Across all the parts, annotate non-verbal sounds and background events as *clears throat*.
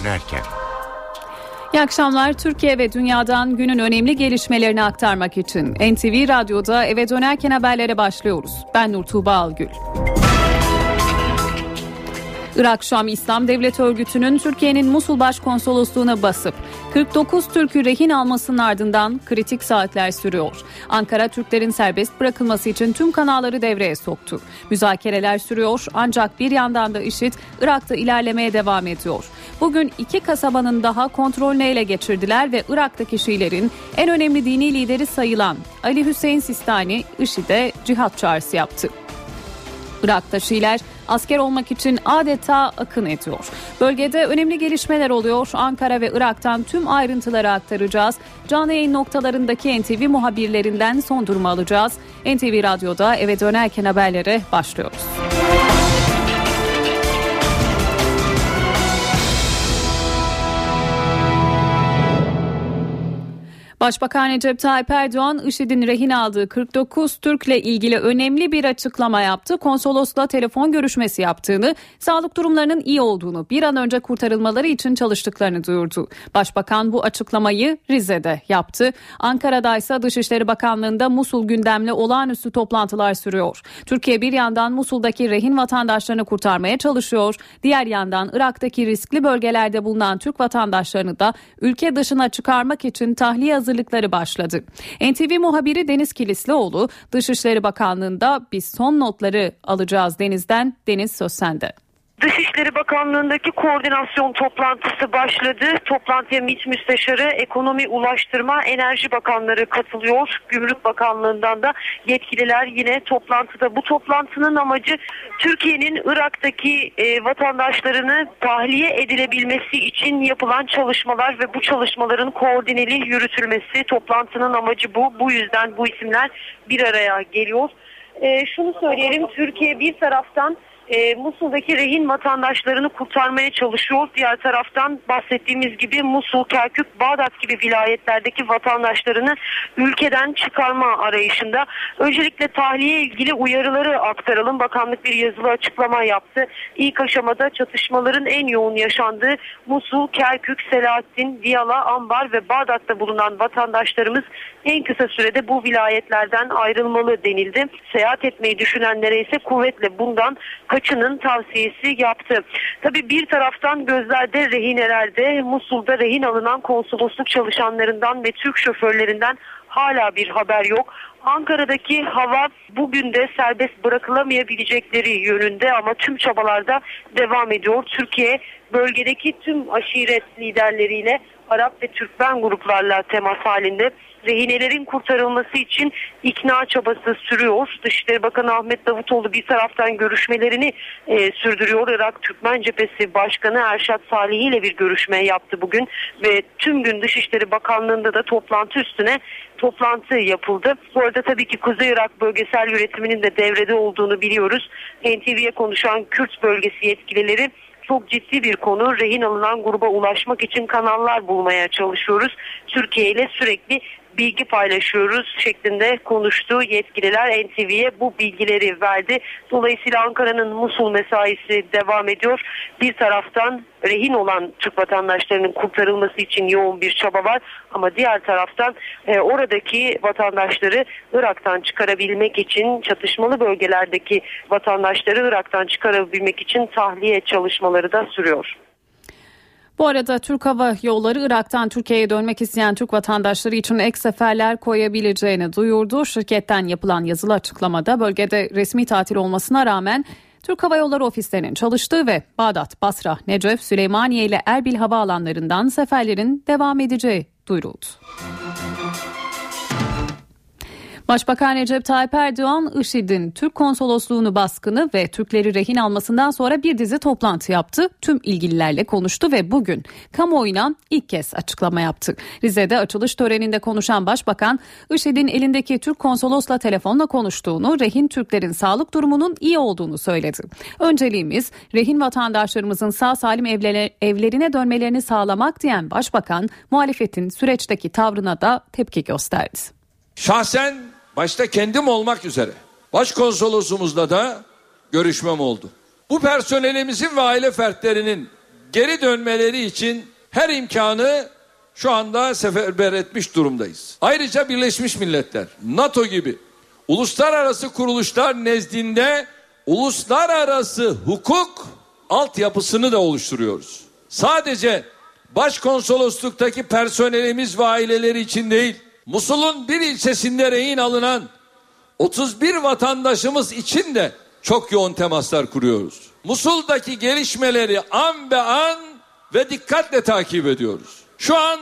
dönerken. İyi akşamlar. Türkiye ve dünyadan günün önemli gelişmelerini aktarmak için NTV Radyo'da eve dönerken haberlere başlıyoruz. Ben Nur Tuğba Algül. Irak Şam İslam Devlet Örgütü'nün Türkiye'nin Musul Başkonsolosluğuna basıp 49 Türk'ü rehin almasının ardından kritik saatler sürüyor. Ankara Türklerin serbest bırakılması için tüm kanalları devreye soktu. Müzakereler sürüyor ancak bir yandan da IŞİD Irak'ta ilerlemeye devam ediyor. Bugün iki kasabanın daha kontrolünü ele geçirdiler ve Irak'taki Şiilerin en önemli dini lideri sayılan Ali Hüseyin Sistani IŞİD'e cihat çağrısı yaptı. Irak'ta Şiiler asker olmak için adeta akın ediyor. Bölgede önemli gelişmeler oluyor. Ankara ve Irak'tan tüm ayrıntıları aktaracağız. Canlı yayın noktalarındaki NTV muhabirlerinden son durumu alacağız. NTV Radyo'da eve dönerken haberlere başlıyoruz. Başbakan Recep Tayyip Erdoğan IŞİD'in rehin aldığı 49 Türk'le ilgili önemli bir açıklama yaptı. Konsolosla telefon görüşmesi yaptığını, sağlık durumlarının iyi olduğunu, bir an önce kurtarılmaları için çalıştıklarını duyurdu. Başbakan bu açıklamayı Rize'de yaptı. Ankara'da ise Dışişleri Bakanlığı'nda Musul gündemli olağanüstü toplantılar sürüyor. Türkiye bir yandan Musul'daki rehin vatandaşlarını kurtarmaya çalışıyor. Diğer yandan Irak'taki riskli bölgelerde bulunan Türk vatandaşlarını da ülke dışına çıkarmak için tahliye hazırlıkları başladı. NTV muhabiri Deniz Kilislioğlu Dışişleri Bakanlığı'nda biz son notları alacağız Deniz'den. Deniz söz sende. Dışişleri Bakanlığı'ndaki koordinasyon toplantısı başladı. Toplantıya MİT Müsteşarı, Ekonomi, Ulaştırma, Enerji Bakanları katılıyor. Gümrük Bakanlığı'ndan da yetkililer yine toplantıda. Bu toplantının amacı Türkiye'nin Irak'taki e, vatandaşlarını tahliye edilebilmesi için yapılan çalışmalar ve bu çalışmaların koordineli yürütülmesi. Toplantının amacı bu. Bu yüzden bu isimler bir araya geliyor. E, şunu söyleyelim, Türkiye bir taraftan e, Musul'daki rehin vatandaşlarını kurtarmaya çalışıyor. Diğer taraftan bahsettiğimiz gibi Musul, Kerkük, Bağdat gibi vilayetlerdeki vatandaşlarını ülkeden çıkarma arayışında. Öncelikle tahliye ilgili uyarıları aktaralım. Bakanlık bir yazılı açıklama yaptı. İlk aşamada çatışmaların en yoğun yaşandığı Musul, Kerkük, Selahattin, Diyala, Ambar ve Bağdat'ta bulunan vatandaşlarımız en kısa sürede bu vilayetlerden ayrılmalı denildi. Seyahat etmeyi düşünenlere ise kuvvetle bundan kaçının tavsiyesi yaptı. Tabi bir taraftan gözlerde rehinelerde Musul'da rehin alınan konsolosluk çalışanlarından ve Türk şoförlerinden hala bir haber yok. Ankara'daki hava bugün de serbest bırakılamayabilecekleri yönünde ama tüm çabalarda devam ediyor. Türkiye bölgedeki tüm aşiret liderleriyle Arap ve Türkmen gruplarla temas halinde rehinelerin kurtarılması için ikna çabası sürüyor. Dışişleri Bakanı Ahmet Davutoğlu bir taraftan görüşmelerini e, sürdürüyor. Irak Türkmen Cephesi Başkanı Erşat Salih ile bir görüşme yaptı bugün ve tüm gün Dışişleri Bakanlığı'nda da toplantı üstüne toplantı yapıldı. Bu arada tabii ki Kuzey Irak bölgesel yönetiminin de devrede olduğunu biliyoruz. NTV'ye konuşan Kürt bölgesi yetkilileri çok ciddi bir konu. Rehin alınan gruba ulaşmak için kanallar bulmaya çalışıyoruz. Türkiye ile sürekli bilgi paylaşıyoruz şeklinde konuştu. Yetkililer NTV'ye bu bilgileri verdi. Dolayısıyla Ankara'nın Musul mesaisi devam ediyor. Bir taraftan rehin olan Türk vatandaşlarının kurtarılması için yoğun bir çaba var. Ama diğer taraftan e, oradaki vatandaşları Irak'tan çıkarabilmek için çatışmalı bölgelerdeki vatandaşları Irak'tan çıkarabilmek için tahliye çalışmaları da sürüyor. Bu arada Türk Hava Yolları Irak'tan Türkiye'ye dönmek isteyen Türk vatandaşları için ek seferler koyabileceğini duyurdu. Şirketten yapılan yazılı açıklamada bölgede resmi tatil olmasına rağmen Türk Hava Yolları ofislerinin çalıştığı ve Bağdat, Basra, Necef, Süleymaniye ile Erbil havaalanlarından seferlerin devam edeceği duyuruldu. Başbakan Recep Tayyip Erdoğan, IŞİD'in Türk konsolosluğunu baskını ve Türkleri rehin almasından sonra bir dizi toplantı yaptı. Tüm ilgililerle konuştu ve bugün kamuoyuna ilk kez açıklama yaptı. Rize'de açılış töreninde konuşan Başbakan, IŞİD'in elindeki Türk konsolosla telefonla konuştuğunu, rehin Türklerin sağlık durumunun iyi olduğunu söyledi. Önceliğimiz rehin vatandaşlarımızın sağ salim evlerine dönmelerini sağlamak diyen Başbakan, muhalefetin süreçteki tavrına da tepki gösterdi. Şahsen başta kendim olmak üzere başkonsolosumuzla da görüşmem oldu. Bu personelimizin ve aile fertlerinin geri dönmeleri için her imkanı şu anda seferber etmiş durumdayız. Ayrıca Birleşmiş Milletler, NATO gibi uluslararası kuruluşlar nezdinde uluslararası hukuk altyapısını da oluşturuyoruz. Sadece başkonsolosluktaki personelimiz ve aileleri için değil, Musul'un bir ilçesinde rehin alınan 31 vatandaşımız için de çok yoğun temaslar kuruyoruz. Musul'daki gelişmeleri an be an ve dikkatle takip ediyoruz. Şu an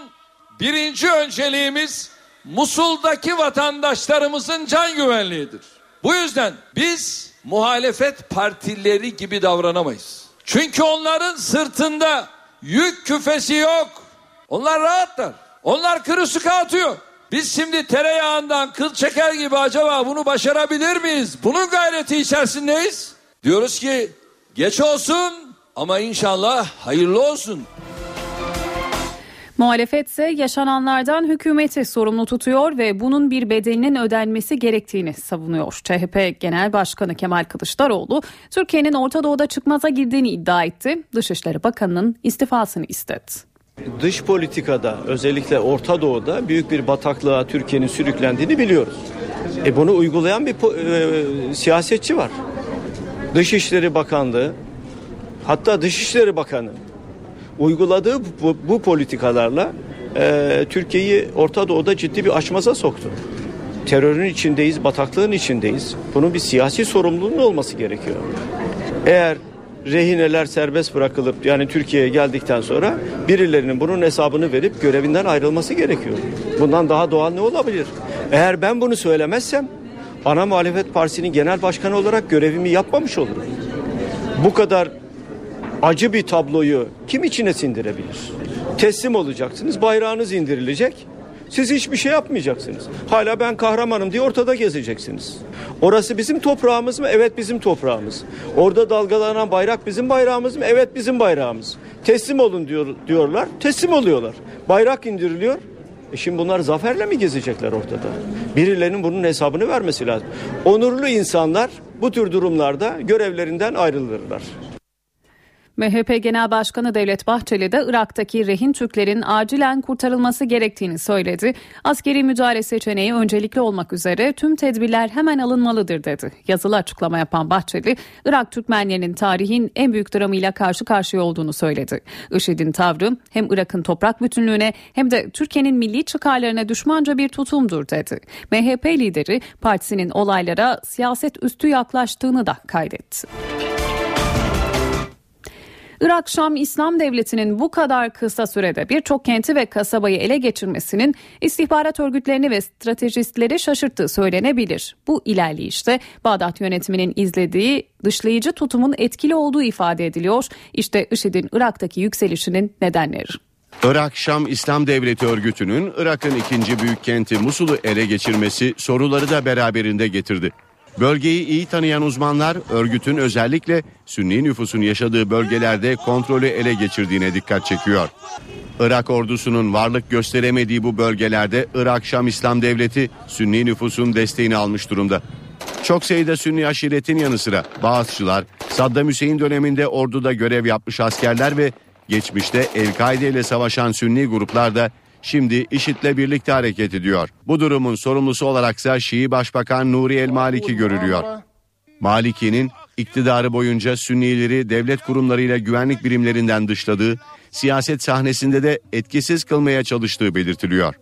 birinci önceliğimiz Musul'daki vatandaşlarımızın can güvenliğidir. Bu yüzden biz muhalefet partileri gibi davranamayız. Çünkü onların sırtında yük küfesi yok. Onlar rahatlar. Onlar kırı sıkı atıyor. Biz şimdi tereyağından kıl çeker gibi acaba bunu başarabilir miyiz? Bunun gayreti içerisindeyiz. Diyoruz ki geç olsun ama inşallah hayırlı olsun. Muhalefet ise yaşananlardan hükümeti sorumlu tutuyor ve bunun bir bedelinin ödenmesi gerektiğini savunuyor. CHP Genel Başkanı Kemal Kılıçdaroğlu Türkiye'nin Orta Doğu'da çıkmaza girdiğini iddia etti. Dışişleri Bakanı'nın istifasını istedi. Dış politikada özellikle Orta Doğu'da büyük bir bataklığa Türkiye'nin sürüklendiğini biliyoruz. E bunu uygulayan bir e, siyasetçi var. Dışişleri Bakanlığı hatta Dışişleri Bakanı uyguladığı bu, bu politikalarla e, Türkiye'yi Orta Doğu'da ciddi bir açmaza soktu. Terörün içindeyiz, bataklığın içindeyiz. Bunun bir siyasi sorumluluğunun olması gerekiyor. Eğer rehineler serbest bırakılıp yani Türkiye'ye geldikten sonra birilerinin bunun hesabını verip görevinden ayrılması gerekiyor. Bundan daha doğal ne olabilir? Eğer ben bunu söylemezsem ana muhalefet partisinin genel başkanı olarak görevimi yapmamış olurum. Bu kadar acı bir tabloyu kim içine sindirebilir? Teslim olacaksınız, bayrağınız indirilecek. Siz hiçbir şey yapmayacaksınız. Hala ben kahramanım diye ortada gezeceksiniz. Orası bizim toprağımız mı? Evet bizim toprağımız. Orada dalgalanan bayrak bizim bayrağımız mı? Evet bizim bayrağımız. Teslim olun diyor, diyorlar. Teslim oluyorlar. Bayrak indiriliyor. E şimdi bunlar zaferle mi gezecekler ortada? Birilerinin bunun hesabını vermesi lazım. Onurlu insanlar bu tür durumlarda görevlerinden ayrılırlar. MHP Genel Başkanı Devlet Bahçeli de Irak'taki rehin Türklerin acilen kurtarılması gerektiğini söyledi. Askeri müdahale seçeneği öncelikli olmak üzere tüm tedbirler hemen alınmalıdır dedi. Yazılı açıklama yapan Bahçeli, Irak Türkmenlerinin tarihin en büyük dramıyla karşı karşıya olduğunu söyledi. IŞİD'in tavrı hem Irak'ın toprak bütünlüğüne hem de Türkiye'nin milli çıkarlarına düşmanca bir tutumdur dedi. MHP lideri partisinin olaylara siyaset üstü yaklaştığını da kaydetti. Irak Şam İslam Devleti'nin bu kadar kısa sürede birçok kenti ve kasabayı ele geçirmesinin istihbarat örgütlerini ve stratejistleri şaşırttığı söylenebilir. Bu ilerleyişte Bağdat yönetiminin izlediği dışlayıcı tutumun etkili olduğu ifade ediliyor. İşte IŞİD'in Irak'taki yükselişinin nedenleri. Irak Şam İslam Devleti örgütünün Irak'ın ikinci büyük kenti Musul'u ele geçirmesi soruları da beraberinde getirdi. Bölgeyi iyi tanıyan uzmanlar örgütün özellikle Sünni nüfusun yaşadığı bölgelerde kontrolü ele geçirdiğine dikkat çekiyor. Irak ordusunun varlık gösteremediği bu bölgelerde Irak Şam İslam Devleti Sünni nüfusun desteğini almış durumda. Çok sayıda Sünni aşiretin yanı sıra Bağızçılar, Saddam Hüseyin döneminde orduda görev yapmış askerler ve geçmişte El-Kaide ile savaşan Sünni gruplar da şimdi IŞİD'le birlikte hareket ediyor. Bu durumun sorumlusu olaraksa Şii Başbakan Nuri El Maliki görülüyor. Maliki'nin iktidarı boyunca Sünnileri devlet kurumlarıyla güvenlik birimlerinden dışladığı, siyaset sahnesinde de etkisiz kılmaya çalıştığı belirtiliyor.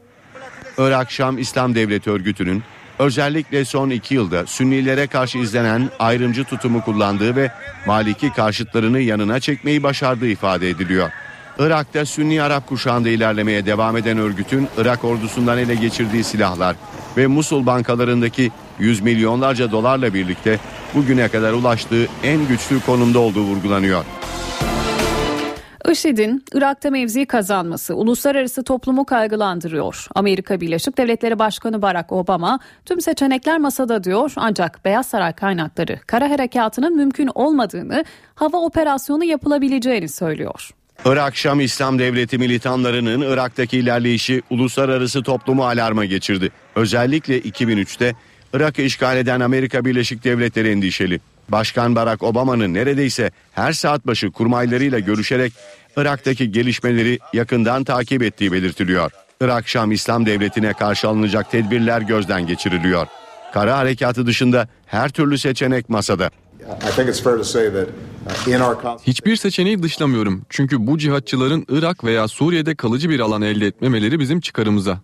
Irak Şam İslam Devleti örgütünün özellikle son iki yılda Sünnilere karşı izlenen ayrımcı tutumu kullandığı ve Maliki karşıtlarını yanına çekmeyi başardığı ifade ediliyor. Irak'ta Sünni Arap kuşağında ilerlemeye devam eden örgütün Irak ordusundan ele geçirdiği silahlar ve Musul bankalarındaki yüz milyonlarca dolarla birlikte bugüne kadar ulaştığı en güçlü konumda olduğu vurgulanıyor. IŞİD'in Irak'ta mevzi kazanması uluslararası toplumu kaygılandırıyor. Amerika Birleşik Devletleri Başkanı Barack Obama tüm seçenekler masada diyor ancak Beyaz Saray kaynakları kara harekatının mümkün olmadığını, hava operasyonu yapılabileceğini söylüyor. Irak Şam İslam Devleti militanlarının Irak'taki ilerleyişi uluslararası toplumu alarma geçirdi. Özellikle 2003'te Irak'ı işgal eden Amerika Birleşik Devletleri endişeli. Başkan Barack Obama'nın neredeyse her saat başı kurmaylarıyla görüşerek Irak'taki gelişmeleri yakından takip ettiği belirtiliyor. Irak Şam İslam Devleti'ne karşı alınacak tedbirler gözden geçiriliyor. Kara harekatı dışında her türlü seçenek masada. Hiçbir seçeneği dışlamıyorum. Çünkü bu cihatçıların Irak veya Suriye'de kalıcı bir alan elde etmemeleri bizim çıkarımıza.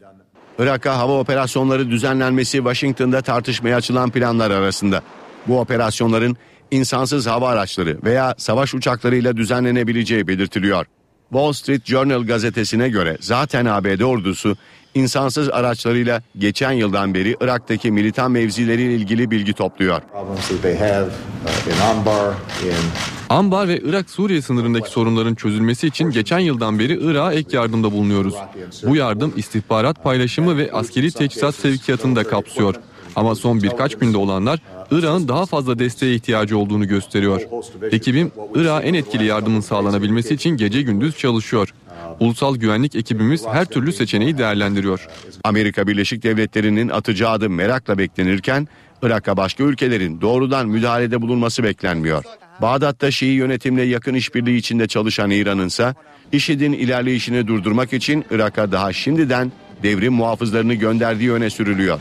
Irak'a hava operasyonları düzenlenmesi Washington'da tartışmaya açılan planlar arasında. Bu operasyonların insansız hava araçları veya savaş uçaklarıyla düzenlenebileceği belirtiliyor. Wall Street Journal gazetesine göre zaten ABD ordusu insansız araçlarıyla geçen yıldan beri Irak'taki militan mevzileriyle ilgili bilgi topluyor. Ambar ve Irak-Suriye sınırındaki sorunların çözülmesi için geçen yıldan beri Irak'a ek yardımda bulunuyoruz. Bu yardım istihbarat paylaşımı ve askeri teçhizat sevkiyatını da kapsıyor. Ama son birkaç günde olanlar Irak'ın daha fazla desteğe ihtiyacı olduğunu gösteriyor. Ekibim Irak'a en etkili yardımın sağlanabilmesi için gece gündüz çalışıyor. Ulusal güvenlik ekibimiz her türlü seçeneği değerlendiriyor. Amerika Birleşik Devletleri'nin atacağı adım merakla beklenirken Irak'a başka ülkelerin doğrudan müdahalede bulunması beklenmiyor. Bağdat'ta Şii yönetimle yakın işbirliği içinde çalışan İran'ın ise IŞİD'in ilerleyişini durdurmak için Irak'a daha şimdiden devrim muhafızlarını gönderdiği öne sürülüyor.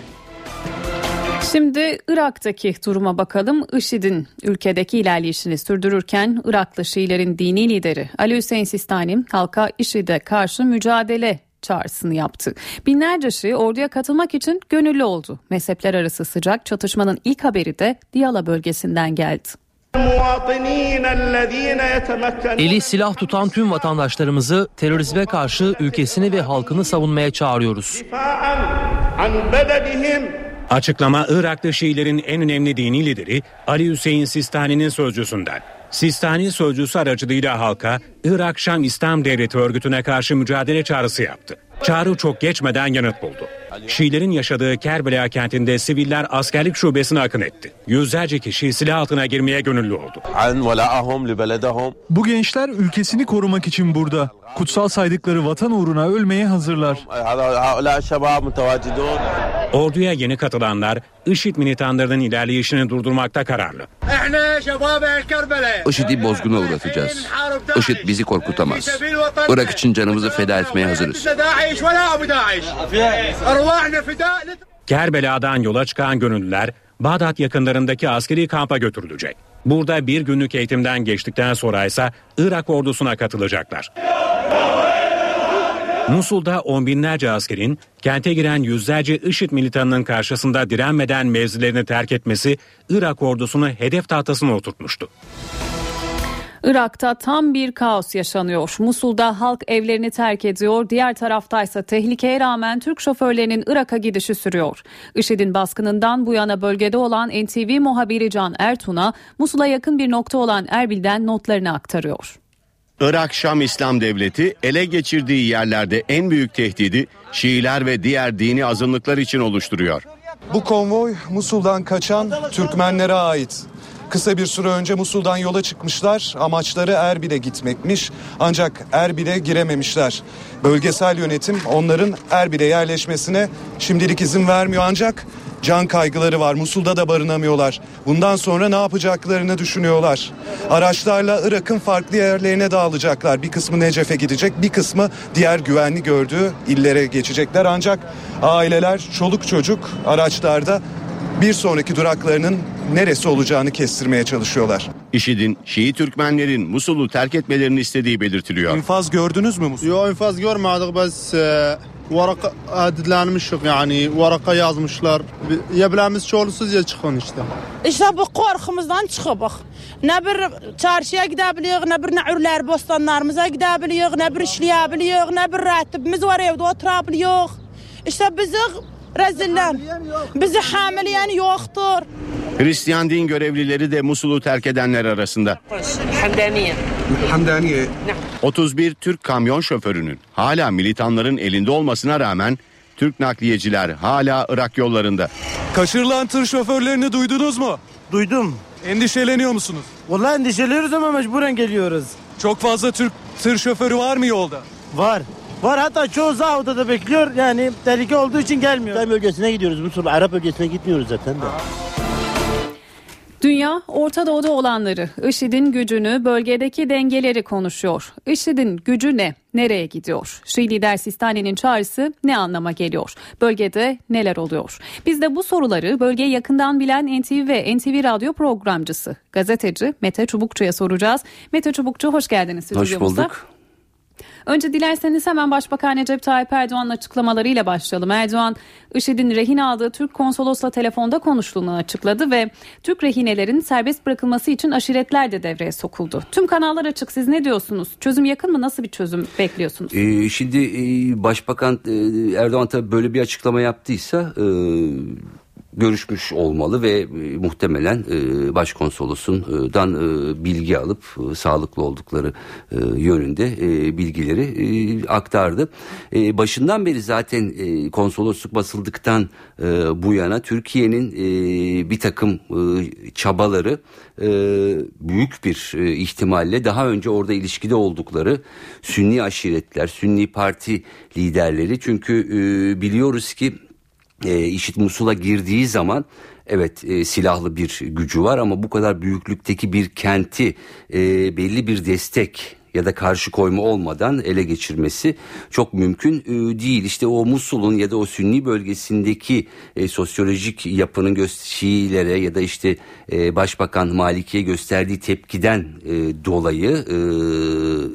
Şimdi Irak'taki duruma bakalım. IŞİD'in ülkedeki ilerleyişini sürdürürken Iraklı Şiilerin dini lideri Ali Hüseyin Sistani halka IŞİD'e karşı mücadele çağrısını yaptı. Binlerce Şii orduya katılmak için gönüllü oldu. Mezhepler arası sıcak çatışmanın ilk haberi de Diyala bölgesinden geldi. Eli silah tutan tüm vatandaşlarımızı terörizme karşı ülkesini ve halkını savunmaya çağırıyoruz. Açıklama Iraklı Şiilerin en önemli dini lideri Ali Hüseyin Sistani'nin sözcüsünden. Sistani sözcüsü aracılığıyla halka Irak Şam İslam Devleti örgütüne karşı mücadele çağrısı yaptı. Çağrı çok geçmeden yanıt buldu. Şiilerin yaşadığı Kerbela kentinde siviller askerlik şubesine akın etti. Yüzlerce kişi silah altına girmeye gönüllü oldu. Bu gençler ülkesini korumak için burada. Kutsal saydıkları vatan uğruna ölmeye hazırlar. Orduya yeni katılanlar IŞİD militanlarının ilerleyişini durdurmakta kararlı. IŞİD'i bozguna uğratacağız. IŞİD bizi korkutamaz. Irak için canımızı feda etmeye hazırız. Kerbela'dan yola çıkan gönüllüler Bağdat yakınlarındaki askeri kampa götürülecek. Burada bir günlük eğitimden geçtikten sonra ise Irak ordusuna katılacaklar. Musul'da on binlerce askerin kente giren yüzlerce IŞİD militanının karşısında direnmeden mevzilerini terk etmesi Irak ordusunu hedef tahtasına oturtmuştu. Irak'ta tam bir kaos yaşanıyor. Musul'da halk evlerini terk ediyor. Diğer taraftaysa tehlikeye rağmen Türk şoförlerinin Irak'a gidişi sürüyor. IŞİD'in baskınından bu yana bölgede olan NTV muhabiri Can Ertun'a Musul'a yakın bir nokta olan Erbil'den notlarını aktarıyor. Irak Şam İslam Devleti ele geçirdiği yerlerde en büyük tehdidi Şiiler ve diğer dini azınlıklar için oluşturuyor. Bu konvoy Musul'dan kaçan Türkmenlere ait. Kısa bir süre önce Musul'dan yola çıkmışlar. Amaçları Erbil'e gitmekmiş. Ancak Erbil'e girememişler. Bölgesel yönetim onların Erbil'e yerleşmesine şimdilik izin vermiyor ancak can kaygıları var. Musul'da da barınamıyorlar. Bundan sonra ne yapacaklarını düşünüyorlar. Araçlarla Irak'ın farklı yerlerine dağılacaklar. Bir kısmı Necef'e gidecek, bir kısmı diğer güvenli gördüğü illere geçecekler. Ancak aileler, çoluk çocuk araçlarda bir sonraki duraklarının neresi olacağını kestirmeye çalışıyorlar. IŞİD'in Şii Türkmenlerin Musul'u terk etmelerini istediği belirtiliyor. İnfaz gördünüz mü Musul? Yok infaz görmedik biz ورقة أدلانمشق يعني ورقة يازمشلار. يا بلامس شولسوز يا تشخون إشتا. إشتا بقور خمزان تشخبخ. نبر تشارشيا قدا بليغ نبر نعور لار بوستان نارمزا قدا بليغ نبر شليا بليغ نبر راتب مزوري ودوترا بليغ. إشتا بزغ reziller, bizi hamileyen yoktur. Hristiyan din görevlileri de Musul'u terk edenler arasında. Hamdaniye. Hamdaniye. 31 Türk kamyon şoförünün hala militanların elinde olmasına rağmen Türk nakliyeciler hala Irak yollarında. Kaçırılan tır şoförlerini duydunuz mu? Duydum. Endişeleniyor musunuz? Vallahi endişeleniyoruz ama mecburen geliyoruz. Çok fazla Türk tır şoförü var mı yolda? Var. Var hatta çoğu Zahu'da da bekliyor. Yani tehlike olduğu için gelmiyor. Tam bölgesine gidiyoruz. Musul Arap bölgesine gitmiyoruz zaten de. Dünya Orta Doğu'da olanları, IŞİD'in gücünü, bölgedeki dengeleri konuşuyor. IŞİD'in gücü ne? Nereye gidiyor? Şii lider Sistani'nin çağrısı ne anlama geliyor? Bölgede neler oluyor? Biz de bu soruları bölgeyi yakından bilen NTV ve NTV Radyo programcısı, gazeteci Mete Çubukçu'ya soracağız. Mete Çubukçu hoş geldiniz. Hoş bulduk. Önce dilerseniz hemen Başbakan Recep Tayyip Erdoğan'ın açıklamalarıyla başlayalım. Erdoğan, IŞİD'in rehin aldığı Türk konsolosla telefonda konuştuğunu açıkladı ve Türk rehinelerin serbest bırakılması için aşiretler de devreye sokuldu. Tüm kanallar açık. Siz ne diyorsunuz? Çözüm yakın mı? Nasıl bir çözüm bekliyorsunuz? Ee, şimdi e, Başbakan e, Erdoğan tabii böyle bir açıklama yaptıysa... E, görüşmüş olmalı ve e, muhtemelen e, başkonsolosundan e, bilgi alıp sağlıklı oldukları yönünde bilgileri aktardı. Başından beri zaten konsolosluk basıldıktan bu yana Türkiye'nin bir takım çabaları büyük bir ihtimalle daha önce orada ilişkide oldukları Sünni aşiretler, Sünni parti liderleri çünkü biliyoruz ki e, IŞİD Musul'a girdiği zaman evet e, silahlı bir gücü var ama bu kadar büyüklükteki bir kenti e, belli bir destek ya da karşı koyma olmadan ele geçirmesi çok mümkün e, değil. İşte o Musul'un ya da o Sünni bölgesindeki e, sosyolojik yapının gösterişlere ya da işte e, Başbakan Maliki'ye gösterdiği tepkiden e, dolayı e,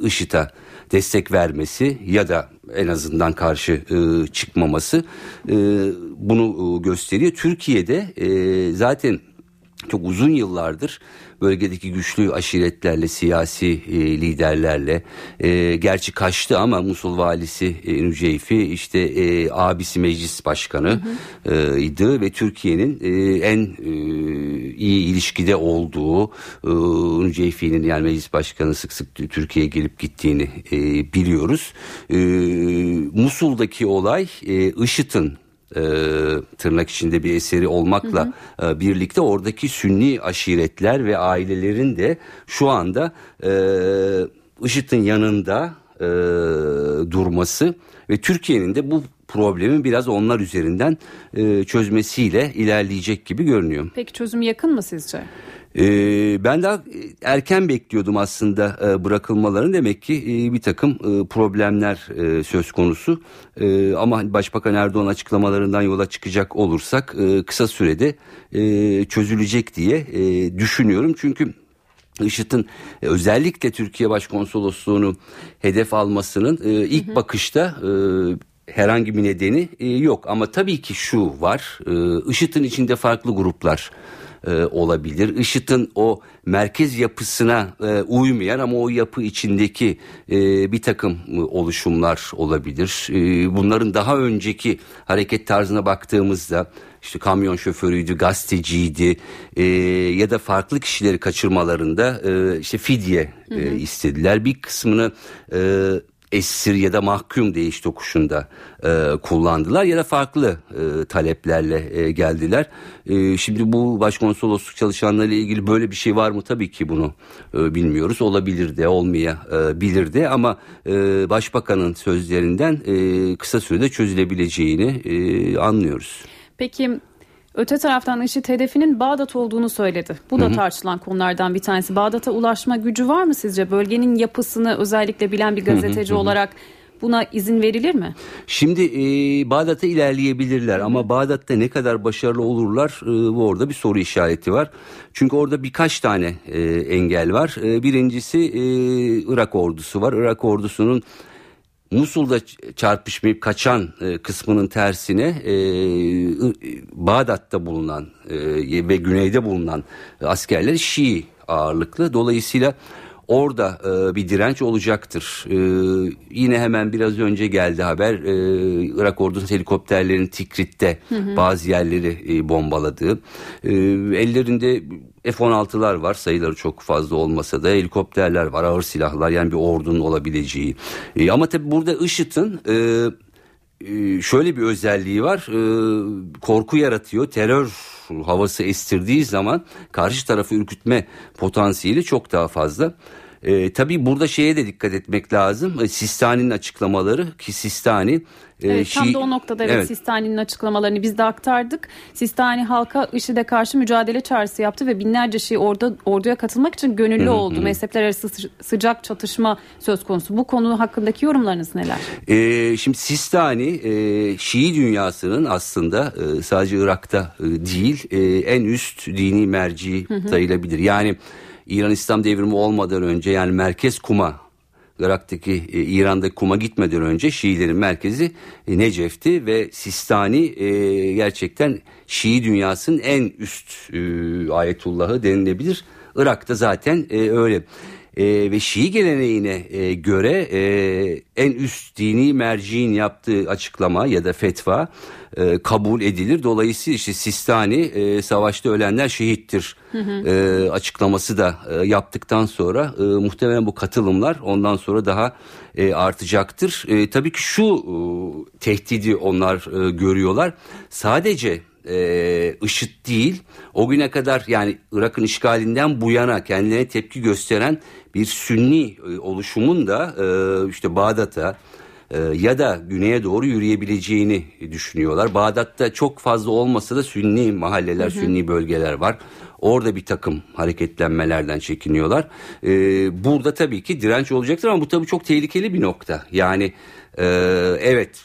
IŞİD'e destek vermesi ya da en azından karşı e, çıkmaması e, bunu e, gösteriyor. Türkiye'de e, zaten çok uzun yıllardır bölgedeki güçlü aşiretlerle, siyasi e, liderlerle, e, gerçi kaçtı ama Musul valisi e, Nüceyfi işte e, abisi meclis başkanı hı hı. E, idi ve Türkiye'nin e, en e, iyi ilişkide olduğu e, Nüceyfi'nin yani meclis başkanı sık sık Türkiye'ye gelip gittiğini e, biliyoruz. E, Musul'daki olay e, IŞİD'in e, tırnak içinde bir eseri olmakla hı hı. E, birlikte oradaki Sünni aşiretler ve ailelerin de şu anda e, IŞİD'in yanında e, durması ve Türkiye'nin de bu problemin biraz onlar üzerinden e, çözmesiyle ilerleyecek gibi görünüyor. Peki çözüm yakın mı sizce? Ee, ben daha erken bekliyordum aslında e, bırakılmalarını. Demek ki e, bir takım e, problemler e, söz konusu. E, ama Başbakan Erdoğan açıklamalarından yola çıkacak olursak e, kısa sürede e, çözülecek diye e, düşünüyorum. Çünkü IŞİD'in özellikle Türkiye Başkonsolosluğunu hedef almasının e, ilk hı hı. bakışta e, herhangi bir nedeni e, yok. Ama tabii ki şu var e, IŞİD'in içinde farklı gruplar e, olabilir. IŞİD'in o merkez yapısına e, uymayan ama o yapı içindeki e, bir takım e, oluşumlar olabilir. E, bunların daha önceki hareket tarzına baktığımızda işte kamyon şoförüydü, gazeteciydi e, ya da farklı kişileri kaçırmalarında e, işte fidye e, istediler. Bir kısmını e, esir ya da mahkum değiş tokuşunda e, kullandılar ya da farklı e, taleplerle e, geldiler. E, şimdi bu başkonsolosluk çalışanlarıyla ilgili böyle bir şey var mı? Tabii ki bunu e, bilmiyoruz. Olabilir de olmayabilir de ama e, başbakanın sözlerinden e, kısa sürede çözülebileceğini e, anlıyoruz. Peki Öte taraftan IŞİD hedefinin Bağdat olduğunu söyledi. Bu da hı hı. tartışılan konulardan bir tanesi. Bağdat'a ulaşma gücü var mı sizce? Bölgenin yapısını özellikle bilen bir gazeteci hı hı hı. olarak buna izin verilir mi? Şimdi e, Bağdat'a ilerleyebilirler Hı. ama Bağdat'ta ne kadar başarılı olurlar e, bu orada bir soru işareti var. Çünkü orada birkaç tane e, engel var. E, birincisi e, Irak ordusu var. Irak ordusunun Musul'da çarpışmayıp kaçan e, kısmının tersine e, Bağdat'ta bulunan e, ve güneyde bulunan askerler Şii ağırlıklı. Dolayısıyla orada e, bir direnç olacaktır. E, yine hemen biraz önce geldi haber e, Irak ordusunun helikopterlerin Tikrit'te hı hı. bazı yerleri e, bombaladığı. E, ellerinde F-16'lar var sayıları çok fazla olmasa da helikopterler var ağır silahlar yani bir ordunun olabileceği. E, ama tabi burada IŞİD'in e, e, şöyle bir özelliği var e, korku yaratıyor terör havası estirdiği zaman karşı tarafı ürkütme potansiyeli çok daha fazla. E, tabii burada şeye de dikkat etmek lazım. E, Sistani'nin açıklamaları ki Sistani e, Evet Şii... tam da o noktada evet, evet. Sistani'nin açıklamalarını biz de aktardık. Sistani halka IŞİD'e karşı mücadele çağrısı yaptı ve binlerce Şii orada orduya katılmak için gönüllü oldu. Mezhepler arası sıcak çatışma söz konusu. Bu konu hakkındaki yorumlarınız neler? E, şimdi Sistani e, Şii dünyasının aslında e, sadece Irak'ta e, değil e, en üst dini merci sayılabilir. Yani İran İslam devrimi olmadan önce yani merkez Kuma Irak'taki e, İran'daki Kum'a gitmeden önce Şiilerin merkezi e, Necef'ti ve Sistani e, gerçekten Şii dünyasının en üst e, ayetullahı denilebilir. Irak'ta zaten e, öyle. E, ve Şii geleneğine e, göre e, en üst dini merciğin yaptığı açıklama ya da fetva e, kabul edilir. Dolayısıyla işte Sistani e, savaşta ölenler şehittir hı hı. E, açıklaması da e, yaptıktan sonra e, muhtemelen bu katılımlar ondan sonra daha e, artacaktır. E, tabii ki şu e, tehdidi onlar e, görüyorlar. Sadece e, IŞİD değil o güne kadar yani Irak'ın işgalinden bu yana kendilerine tepki gösteren bir Sünni e, oluşumun da e, işte Bağdat'a e, ya da güneye doğru yürüyebileceğini düşünüyorlar. Bağdat'ta çok fazla olmasa da Sünni mahalleler, hı hı. Sünni bölgeler var. Orada bir takım hareketlenmelerden çekiniyorlar. Ee, burada tabii ki direnç olacaktır ama bu tabii çok tehlikeli bir nokta. Yani e, evet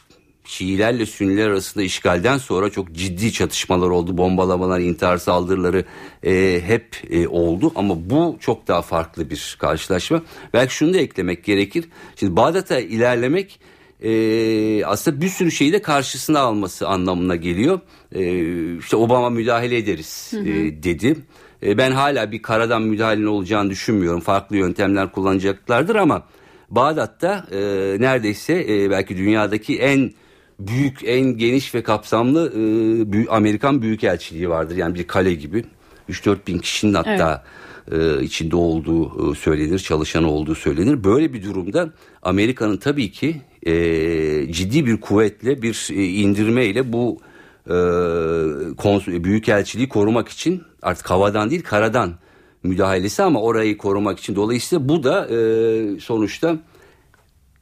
Şiilerle Sünniler arasında işgalden sonra çok ciddi çatışmalar oldu. Bombalamalar, intihar saldırıları e, hep e, oldu. Ama bu çok daha farklı bir karşılaşma. Belki şunu da eklemek gerekir. Şimdi Bağdat'a ilerlemek e, aslında bir sürü şeyi de karşısına alması anlamına geliyor. E, işte Obama müdahale ederiz hı hı. E, dedi. E, ben hala bir karadan müdahalenin olacağını düşünmüyorum. Farklı yöntemler kullanacaklardır ama Bağdat'ta e, neredeyse e, belki dünyadaki en büyük, en geniş ve kapsamlı e, büyük, Amerikan Büyükelçiliği vardır. Yani bir kale gibi. 3-4 bin kişinin hatta evet. e, içinde olduğu e, söylenir, çalışan olduğu söylenir. Böyle bir durumda Amerika'nın tabii ki e, ciddi bir kuvvetle, bir e, indirmeyle bu e, kons- büyükelçiliği korumak için artık havadan değil karadan müdahalesi ama orayı korumak için. Dolayısıyla bu da e, sonuçta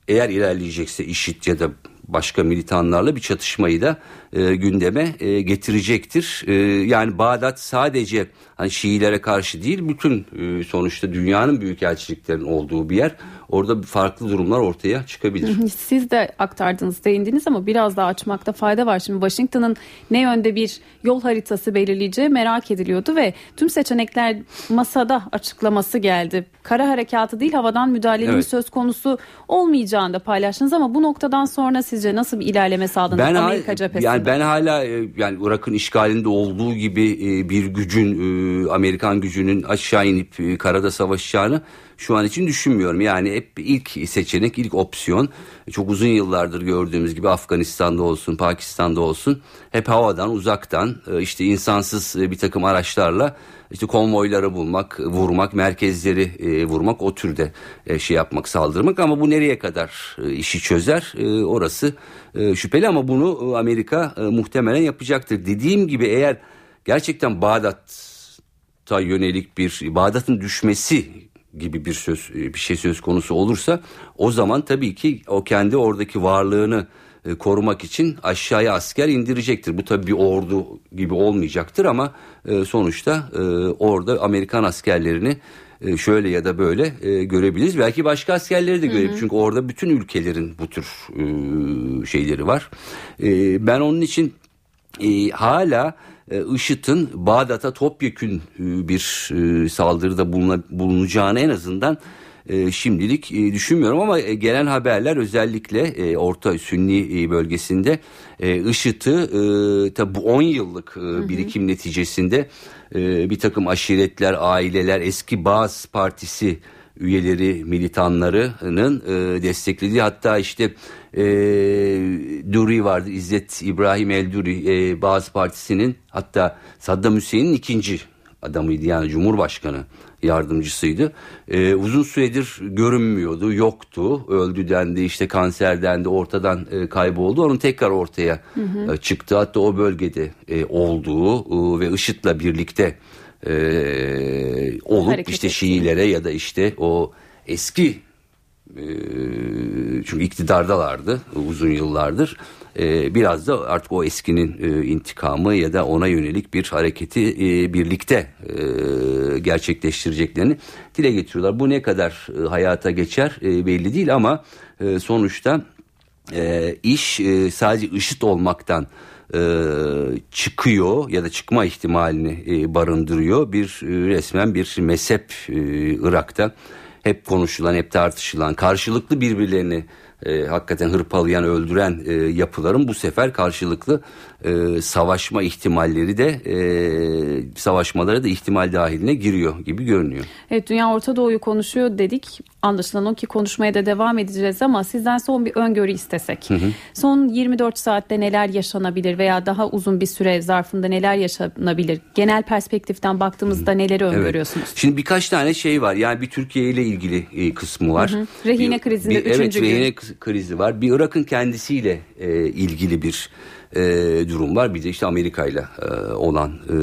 eğer ilerleyecekse işit ya da başka militanlarla bir çatışmayı da e, gündeme e, getirecektir. E, yani Bağdat sadece hani Şiilere karşı değil bütün e, sonuçta dünyanın büyük elçiliklerin olduğu bir yer. Orada farklı durumlar ortaya çıkabilir. Siz de aktardınız, değindiniz ama biraz daha açmakta fayda var. Şimdi Washington'ın ne yönde bir yol haritası belirleyeceği merak ediliyordu ve tüm seçenekler masada açıklaması geldi. Kara harekatı değil havadan müdahalenin evet. söz konusu olmayacağını da paylaştınız ama bu noktadan sonra sizce nasıl bir ilerleme sağladınız ben Amerika cephesinde? Yani ben hala e, yani Irak'ın işgalinde olduğu gibi e, bir gücün e, Amerikan gücünün aşağı inip karada savaşacağını şu an için düşünmüyorum. Yani hep ilk seçenek, ilk opsiyon çok uzun yıllardır gördüğümüz gibi Afganistan'da olsun, Pakistan'da olsun hep havadan, uzaktan işte insansız bir takım araçlarla işte konvoyları bulmak, vurmak, merkezleri e, vurmak, o türde e, şey yapmak, saldırmak ama bu nereye kadar e, işi çözer e, orası e, şüpheli ama bunu e, Amerika e, muhtemelen yapacaktır. Dediğim gibi eğer gerçekten Bağdat'a yönelik bir Bağdat'ın düşmesi gibi bir söz e, bir şey söz konusu olursa o zaman tabii ki o kendi oradaki varlığını e, korumak için aşağıya asker indirecektir. Bu tabii bir ordu gibi olmayacaktır ama e, sonuçta e, orada Amerikan askerlerini şöyle ya da böyle görebiliriz. Belki başka askerleri de görebiliriz. Çünkü orada bütün ülkelerin bu tür şeyleri var. ben onun için hala IŞİD'in Bağdat'a topyekün bir saldırıda bulunacağını en azından e, şimdilik e, düşünmüyorum ama e, gelen haberler özellikle e, Orta Sünni e, bölgesinde e, IŞİD'i e, tabi bu 10 yıllık e, birikim hı hı. neticesinde e, bir takım aşiretler, aileler, eski Bağız Partisi üyeleri, militanlarının e, desteklediği hatta işte e, Duri vardı İzzet İbrahim El Duri e, Bağız Partisi'nin hatta Saddam Hüseyin'in ikinci adamıydı yani Cumhurbaşkanı yardımcısıydı. Ee, uzun süredir görünmüyordu, yoktu. Öldü dendi, işte kanser dendi, ortadan e, kayboldu. Onun tekrar ortaya hı hı. E, çıktı. Hatta o bölgede e, olduğu e, ve IŞİD'le birlikte e, olup Hareket işte Şiilere ya da işte o eski e, çünkü iktidardalardı uzun yıllardır. E, biraz da artık o eskinin e, intikamı ya da ona yönelik bir hareketi e, birlikte e, gerçekleştireceklerini dile getiriyorlar. Bu ne kadar hayata geçer belli değil ama sonuçta iş sadece IŞİD olmaktan çıkıyor ya da çıkma ihtimalini barındırıyor. Bir resmen bir mezhep e, Irak'ta hep konuşulan, hep tartışılan, karşılıklı birbirlerini e, hakikaten hırpalayan, öldüren e, yapıların bu sefer karşılıklı e, savaşma ihtimalleri de e, savaşmalara da ihtimal dahiline giriyor gibi görünüyor. Evet Dünya Orta Doğu'yu konuşuyor dedik. Anlaşılan o ki konuşmaya da devam edeceğiz ama sizden son bir öngörü istesek. Hı hı. Son 24 saatte neler yaşanabilir veya daha uzun bir süre zarfında neler yaşanabilir? Genel perspektiften baktığımızda hı. neleri öngörüyorsunuz? Evet. Şimdi birkaç tane şey var. Yani bir Türkiye ile ilgili e, kısmı var. Hı hı. Rehine krizinde bir, üçüncü evet, gün. rehine krizi var. Bir Irak'ın kendisiyle e, ilgili bir e, durum var. Bir de işte Amerika ile olan e,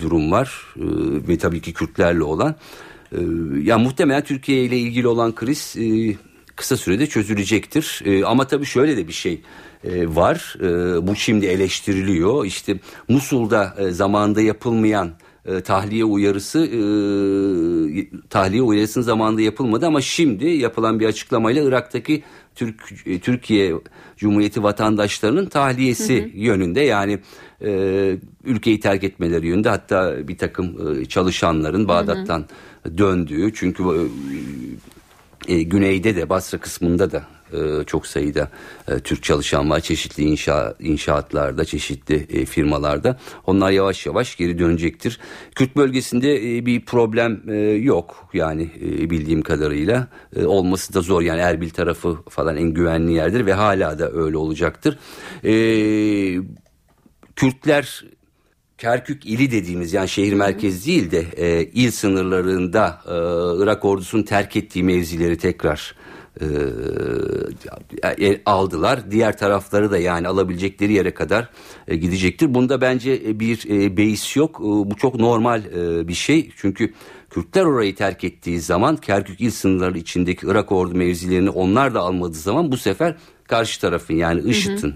durum var e, ve tabii ki Kürtlerle olan. E, ya muhtemelen Türkiye ile ilgili olan kriz e, kısa sürede çözülecektir. E, ama tabii şöyle de bir şey e, var. E, bu şimdi eleştiriliyor. İşte Musul'da e, zamanında yapılmayan e, tahliye uyarısı e, tahliye uyarısının zamanında yapılmadı ama şimdi yapılan bir açıklamayla Irak'taki Türk e, Türkiye Cumhuriyeti vatandaşlarının tahliyesi hı hı. yönünde yani e, ülkeyi terk etmeleri yönünde hatta bir takım e, çalışanların Bağdat'tan hı hı. döndüğü çünkü e, e, güneyde de Basra kısmında da çok sayıda e, Türk çalışan var. Çeşitli inşa, inşaatlarda, çeşitli e, firmalarda. Onlar yavaş yavaş geri dönecektir. Kürt bölgesinde e, bir problem e, yok. Yani e, bildiğim kadarıyla e, olması da zor. Yani Erbil tarafı falan en güvenli yerdir ve hala da öyle olacaktır. E, Kürtler Kerkük ili dediğimiz yani şehir merkezi değil de e, il sınırlarında e, Irak ordusunun terk ettiği mevzileri tekrar e, aldılar. Diğer tarafları da yani alabilecekleri yere kadar e, gidecektir. Bunda bence bir e, beis yok. E, bu çok normal e, bir şey. Çünkü Kürtler orayı terk ettiği zaman Kerkük il sınırları içindeki Irak ordu mevzilerini onlar da almadığı zaman bu sefer karşı tarafın yani IŞİD'in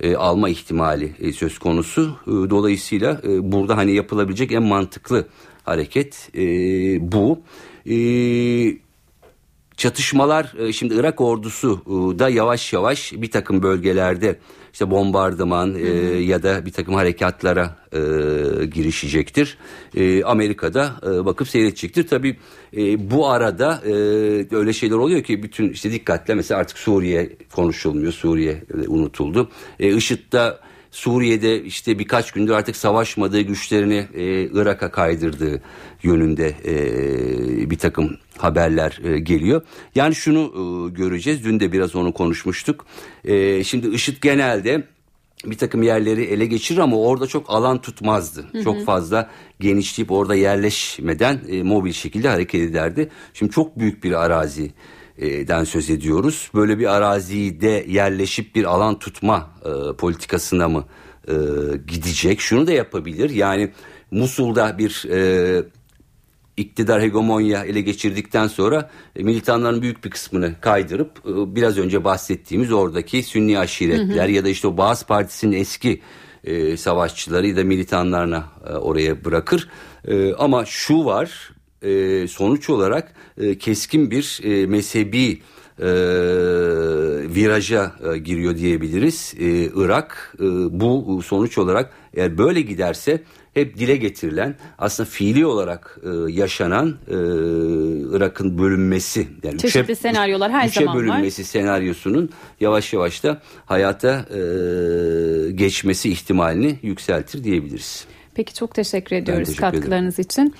e, alma ihtimali e, söz konusu. E, dolayısıyla e, burada hani yapılabilecek en mantıklı hareket e, bu. E, çatışmalar e, şimdi Irak ordusu e, da yavaş yavaş bir takım bölgelerde işte bombardıman e, ya da bir takım harekatlara e, girişecektir. E, Amerika'da e, bakıp seyredecektir. Tabii e, bu arada e, öyle şeyler oluyor ki bütün işte dikkatle mesela artık Suriye konuşulmuyor. Suriye e, unutuldu. E, IŞİD'de Suriye'de işte birkaç gündür artık savaşmadığı güçlerini e, Irak'a kaydırdığı yönünde e, bir takım haberler e, geliyor. Yani şunu e, göreceğiz. Dün de biraz onu konuşmuştuk. E, şimdi IŞİD genelde bir takım yerleri ele geçirir ama orada çok alan tutmazdı. Hı hı. Çok fazla genişleyip orada yerleşmeden e, mobil şekilde hareket ederdi. Şimdi çok büyük bir arazi den söz ediyoruz. Böyle bir arazide yerleşip bir alan tutma e, politikasına mı e, gidecek? Şunu da yapabilir. Yani Musul'da bir e, iktidar hegemonya ele geçirdikten sonra e, militanların büyük bir kısmını kaydırıp e, biraz önce bahsettiğimiz oradaki Sünni aşiretler hı hı. ya da işte o Bağız Partisi'nin eski e, savaşçıları ya da militanlarına e, oraya bırakır. E, ama şu var e, sonuç olarak e, keskin bir e, mezhebi e, viraja e, giriyor diyebiliriz. E, Irak e, bu sonuç olarak eğer böyle giderse hep dile getirilen aslında fiili olarak e, yaşanan e, Irak'ın bölünmesi yani çeşitli üçe, senaryolar her üçe zaman bölünmesi var. senaryosunun yavaş yavaş da hayata e, geçmesi ihtimalini yükseltir diyebiliriz. Peki çok teşekkür ediyoruz teşekkür katkılarınız ederim. için.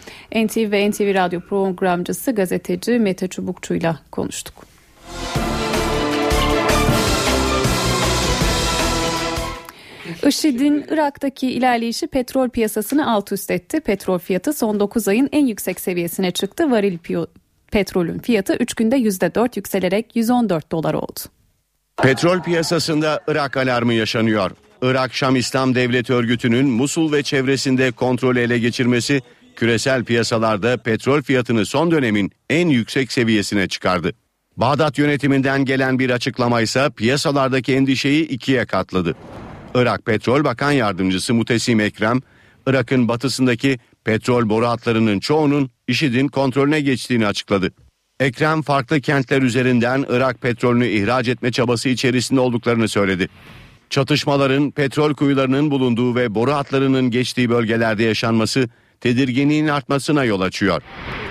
NTV ve NTV Radyo programcısı gazeteci Mete Çubukçu'yla konuştuk. IŞİD'in Irak'taki ilerleyişi petrol piyasasını alt üst etti. Petrol fiyatı son 9 ayın en yüksek seviyesine çıktı. Varil petrolün fiyatı 3 günde %4 yükselerek 114 dolar oldu. Petrol piyasasında Irak alarmı yaşanıyor. Irak Şam İslam Devleti örgütünün Musul ve çevresinde kontrolü ele geçirmesi küresel piyasalarda petrol fiyatını son dönemin en yüksek seviyesine çıkardı. Bağdat yönetiminden gelen bir açıklama ise piyasalardaki endişeyi ikiye katladı. Irak Petrol Bakan Yardımcısı Mutesim Ekrem, Irak'ın batısındaki petrol boru hatlarının çoğunun IŞİD'in kontrolüne geçtiğini açıkladı. Ekrem farklı kentler üzerinden Irak petrolünü ihraç etme çabası içerisinde olduklarını söyledi. Çatışmaların petrol kuyularının bulunduğu ve boru hatlarının geçtiği bölgelerde yaşanması tedirginliğin artmasına yol açıyor.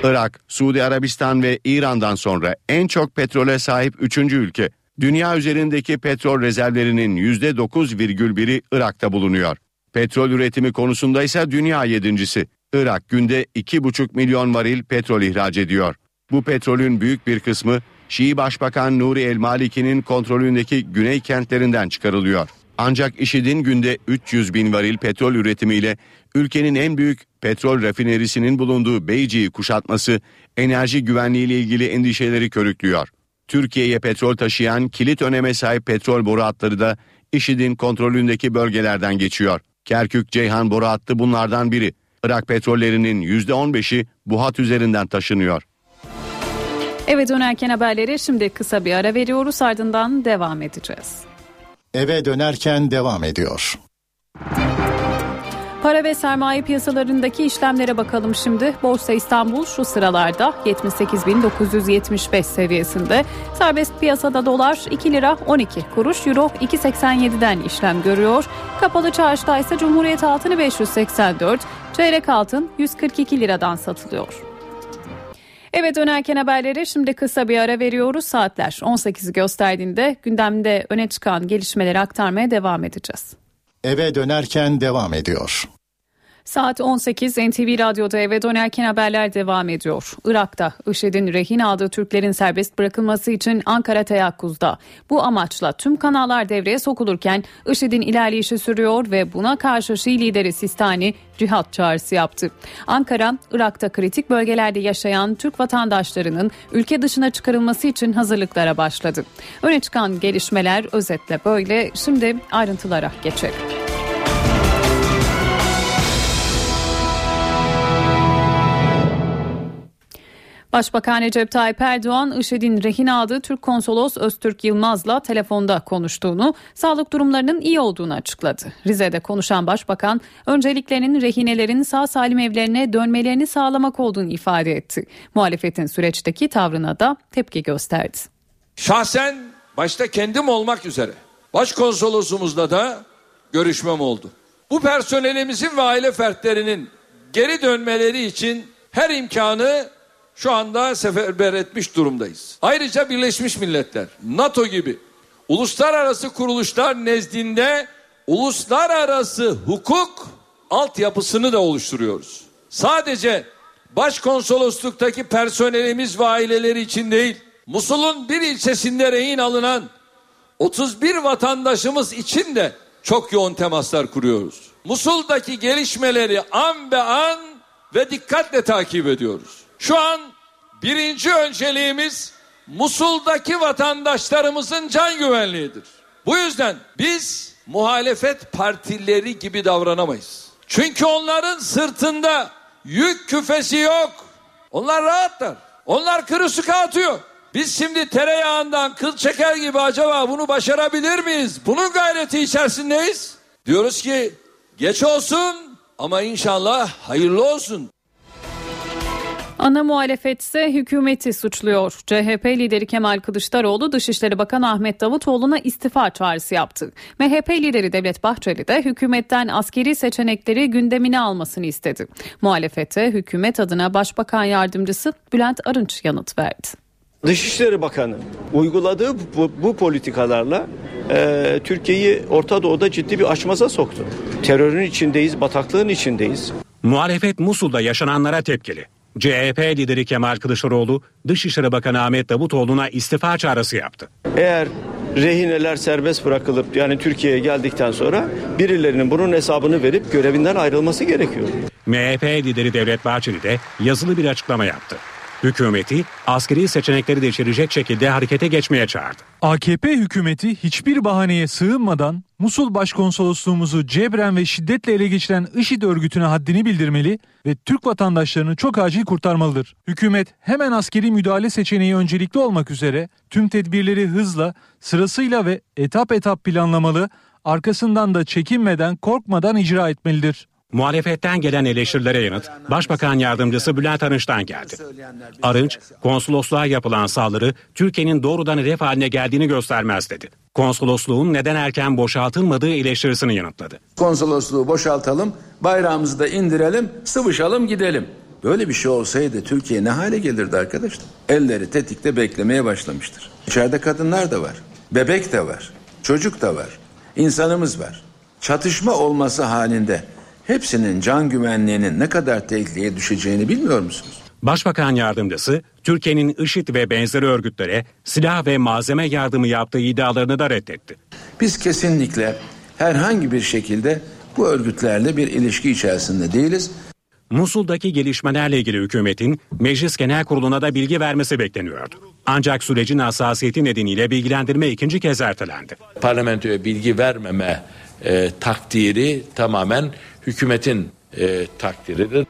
Irak, Suudi Arabistan ve İran'dan sonra en çok petrole sahip üçüncü ülke. Dünya üzerindeki petrol rezervlerinin %9,1'i Irak'ta bulunuyor. Petrol üretimi konusunda ise dünya yedincisi. Irak günde 2,5 milyon varil petrol ihraç ediyor. Bu petrolün büyük bir kısmı Şii Başbakan Nuri El Maliki'nin kontrolündeki güney kentlerinden çıkarılıyor. Ancak IŞİD'in günde 300 bin varil petrol üretimiyle ülkenin en büyük petrol rafinerisinin bulunduğu Beyci'yi kuşatması enerji güvenliği ile ilgili endişeleri körüklüyor. Türkiye'ye petrol taşıyan kilit öneme sahip petrol boru hatları da IŞİD'in kontrolündeki bölgelerden geçiyor. Kerkük-Ceyhan boru hattı bunlardan biri. Irak petrollerinin %15'i bu hat üzerinden taşınıyor. Eve dönerken haberleri şimdi kısa bir ara veriyoruz ardından devam edeceğiz. Eve dönerken devam ediyor. Para ve sermaye piyasalarındaki işlemlere bakalım şimdi. Borsa İstanbul şu sıralarda 78.975 seviyesinde. Serbest piyasada dolar 2 lira 12 kuruş, euro 2.87'den işlem görüyor. Kapalı çarşıda ise Cumhuriyet altını 584, çeyrek altın 142 liradan satılıyor. Eve dönerken haberleri şimdi kısa bir ara veriyoruz. Saatler 18'i gösterdiğinde gündemde öne çıkan gelişmeleri aktarmaya devam edeceğiz. Eve dönerken devam ediyor. Saat 18 NTV Radyo'da eve dönerken haberler devam ediyor. Irak'ta IŞİD'in rehin aldığı Türklerin serbest bırakılması için Ankara teyakkuzda. Bu amaçla tüm kanallar devreye sokulurken IŞİD'in ilerleyişi sürüyor ve buna karşı Şii lideri Sistani cihat çağrısı yaptı. Ankara, Irak'ta kritik bölgelerde yaşayan Türk vatandaşlarının ülke dışına çıkarılması için hazırlıklara başladı. Öne çıkan gelişmeler özetle böyle. Şimdi ayrıntılara geçelim. Başbakan Recep Tayyip Erdoğan, IŞİD'in rehin aldığı Türk konsolos Öztürk Yılmaz'la telefonda konuştuğunu, sağlık durumlarının iyi olduğunu açıkladı. Rize'de konuşan başbakan, önceliklerinin rehinelerin sağ salim evlerine dönmelerini sağlamak olduğunu ifade etti. Muhalefetin süreçteki tavrına da tepki gösterdi. Şahsen başta kendim olmak üzere başkonsolosumuzla da görüşmem oldu. Bu personelimizin ve aile fertlerinin geri dönmeleri için her imkanı şu anda seferber etmiş durumdayız. Ayrıca Birleşmiş Milletler, NATO gibi uluslararası kuruluşlar nezdinde uluslararası hukuk altyapısını da oluşturuyoruz. Sadece başkonsolosluktaki personelimiz ve aileleri için değil, Musul'un bir ilçesinde rehin alınan 31 vatandaşımız için de çok yoğun temaslar kuruyoruz. Musul'daki gelişmeleri an be an ve dikkatle takip ediyoruz. Şu an birinci önceliğimiz Musul'daki vatandaşlarımızın can güvenliğidir. Bu yüzden biz muhalefet partileri gibi davranamayız. Çünkü onların sırtında yük küfesi yok. Onlar rahatlar. Onlar kırı atıyor. Biz şimdi tereyağından kıl çeker gibi acaba bunu başarabilir miyiz? Bunun gayreti içerisindeyiz. Diyoruz ki geç olsun ama inşallah hayırlı olsun. Ana muhalefet ise hükümeti suçluyor. CHP lideri Kemal Kılıçdaroğlu Dışişleri Bakanı Ahmet Davutoğlu'na istifa çağrısı yaptı. MHP lideri Devlet Bahçeli de hükümetten askeri seçenekleri gündemine almasını istedi. Muhalefete hükümet adına Başbakan Yardımcısı Bülent Arınç yanıt verdi. Dışişleri Bakanı uyguladığı bu, bu politikalarla e, Türkiye'yi Orta Doğu'da ciddi bir açmaza soktu. Terörün içindeyiz, bataklığın içindeyiz. Muhalefet Musul'da yaşananlara tepkili. CHP lideri Kemal Kılıçdaroğlu, Dışişleri Bakanı Ahmet Davutoğlu'na istifa çağrısı yaptı. Eğer rehineler serbest bırakılıp yani Türkiye'ye geldikten sonra birilerinin bunun hesabını verip görevinden ayrılması gerekiyor. MHP lideri Devlet Bahçeli de yazılı bir açıklama yaptı. Hükümeti askeri seçenekleri de içerecek şekilde harekete geçmeye çağırdı. AKP hükümeti hiçbir bahaneye sığınmadan Musul Başkonsolosluğumuzu cebren ve şiddetle ele geçiren IŞİD örgütüne haddini bildirmeli ve Türk vatandaşlarını çok acil kurtarmalıdır. Hükümet hemen askeri müdahale seçeneği öncelikli olmak üzere tüm tedbirleri hızla, sırasıyla ve etap etap planlamalı, arkasından da çekinmeden, korkmadan icra etmelidir. Muhalefetten gelen eleştirilere yanıt Başbakan Yardımcısı Bülent Arınç'tan geldi. Arınç, konsolosluğa yapılan saldırı Türkiye'nin doğrudan hedef haline geldiğini göstermez dedi. Konsolosluğun neden erken boşaltılmadığı eleştirisini yanıtladı. Konsolosluğu boşaltalım, bayrağımızı da indirelim, sıvışalım gidelim. Böyle bir şey olsaydı Türkiye ne hale gelirdi arkadaşlar? Elleri tetikte beklemeye başlamıştır. İçeride kadınlar da var, bebek de var, çocuk da var, insanımız var. Çatışma olması halinde hepsinin can güvenliğinin ne kadar tehlikeye düşeceğini bilmiyor musunuz? Başbakan Yardımcısı Türkiye'nin IŞİD ve benzeri örgütlere silah ve malzeme yardımı yaptığı iddialarını da reddetti. Biz kesinlikle herhangi bir şekilde bu örgütlerle bir ilişki içerisinde değiliz. Musul'daki gelişmelerle ilgili hükümetin Meclis Genel Kurulu'na da bilgi vermesi bekleniyordu. Ancak sürecin hassasiyeti nedeniyle bilgilendirme ikinci kez ertelendi. Parlamentoya bilgi vermeme e, takdiri tamamen hükümetin e, takdiridir.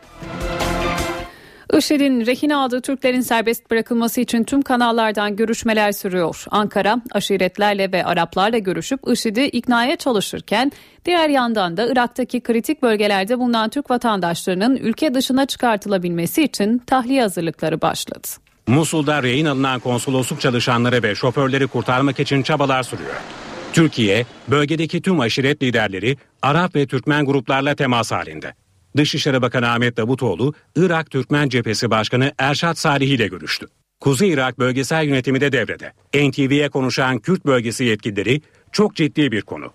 IŞİD'in rehin aldığı Türklerin serbest bırakılması için tüm kanallardan görüşmeler sürüyor. Ankara aşiretlerle ve Araplarla görüşüp IŞİD'i iknaya çalışırken diğer yandan da Irak'taki kritik bölgelerde bulunan Türk vatandaşlarının ülke dışına çıkartılabilmesi için tahliye hazırlıkları başladı. Musul'da rehin alınan konsolosluk çalışanları ve şoförleri kurtarmak için çabalar sürüyor. Türkiye, bölgedeki tüm aşiret liderleri Arap ve Türkmen gruplarla temas halinde. Dışişleri Bakanı Ahmet Davutoğlu, Irak Türkmen Cephesi Başkanı Erşat Salih ile görüştü. Kuzey Irak bölgesel yönetimi de devrede. NTV'ye konuşan Kürt bölgesi yetkilileri çok ciddi bir konu.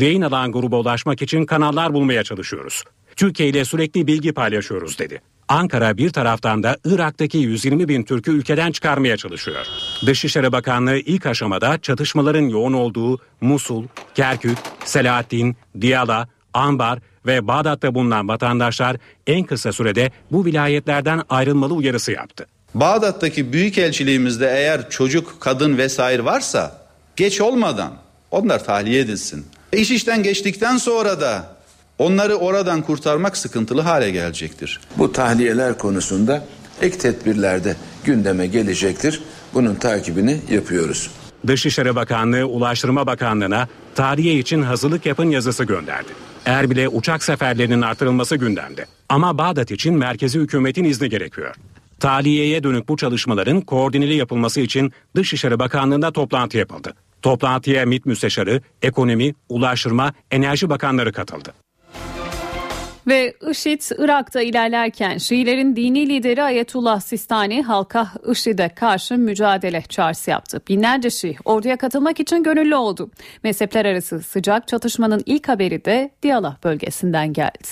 Rehin alan gruba ulaşmak için kanallar bulmaya çalışıyoruz. Türkiye ile sürekli bilgi paylaşıyoruz dedi. Ankara bir taraftan da Irak'taki 120 bin Türk'ü ülkeden çıkarmaya çalışıyor. Dışişleri Bakanlığı ilk aşamada çatışmaların yoğun olduğu Musul, Kerkük, Selahattin, Diyala, Ambar ve Bağdat'ta bulunan vatandaşlar en kısa sürede bu vilayetlerden ayrılmalı uyarısı yaptı. Bağdat'taki büyükelçiliğimizde eğer çocuk, kadın vesaire varsa geç olmadan onlar tahliye edilsin. İş işten geçtikten sonra da onları oradan kurtarmak sıkıntılı hale gelecektir. Bu tahliyeler konusunda ek tedbirlerde gündeme gelecektir. Bunun takibini yapıyoruz. Dışişleri Bakanlığı Ulaştırma Bakanlığı'na tahliye için hazırlık yapın yazısı gönderdi. Erbil'e uçak seferlerinin artırılması gündemde. Ama Bağdat için merkezi hükümetin izni gerekiyor. Tahliyeye dönük bu çalışmaların koordineli yapılması için Dışişleri Bakanlığı'nda toplantı yapıldı. Toplantıya MİT Müsteşarı, Ekonomi, Ulaştırma, Enerji Bakanları katıldı. Ve IŞİD Irak'ta ilerlerken Şiilerin dini lideri Ayetullah Sistani halka IŞİD'e karşı mücadele çağrısı yaptı. Binlerce Şii orduya katılmak için gönüllü oldu. Mezhepler arası sıcak çatışmanın ilk haberi de Diyala bölgesinden geldi.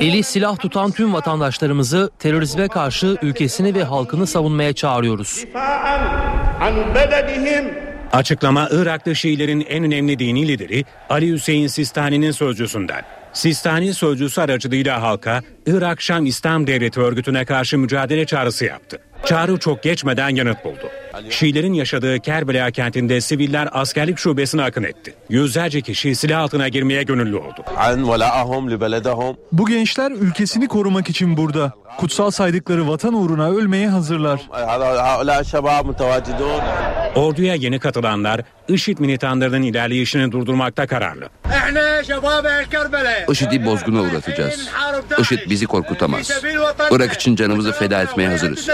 Eli silah tutan tüm vatandaşlarımızı terörizme karşı ülkesini ve halkını savunmaya çağırıyoruz. Açıklama Iraklı Şiilerin en önemli dini lideri Ali Hüseyin Sistani'nin sözcüsünden. Sistani sözcüsü aracılığıyla halka Irak Şam İslam Devleti örgütüne karşı mücadele çağrısı yaptı. Çağrı çok geçmeden yanıt buldu. Şiilerin yaşadığı Kerbela kentinde siviller askerlik şubesine akın etti. Yüzlerce kişi silah altına girmeye gönüllü oldu. Bu gençler ülkesini korumak için burada. Kutsal saydıkları vatan uğruna ölmeye hazırlar. Orduya yeni katılanlar IŞİD militanlarının ilerleyişini durdurmakta kararlı. IŞİD'i bozguna uğratacağız. IŞİD bizi korkutamaz. Irak için canımızı feda etmeye hazırız.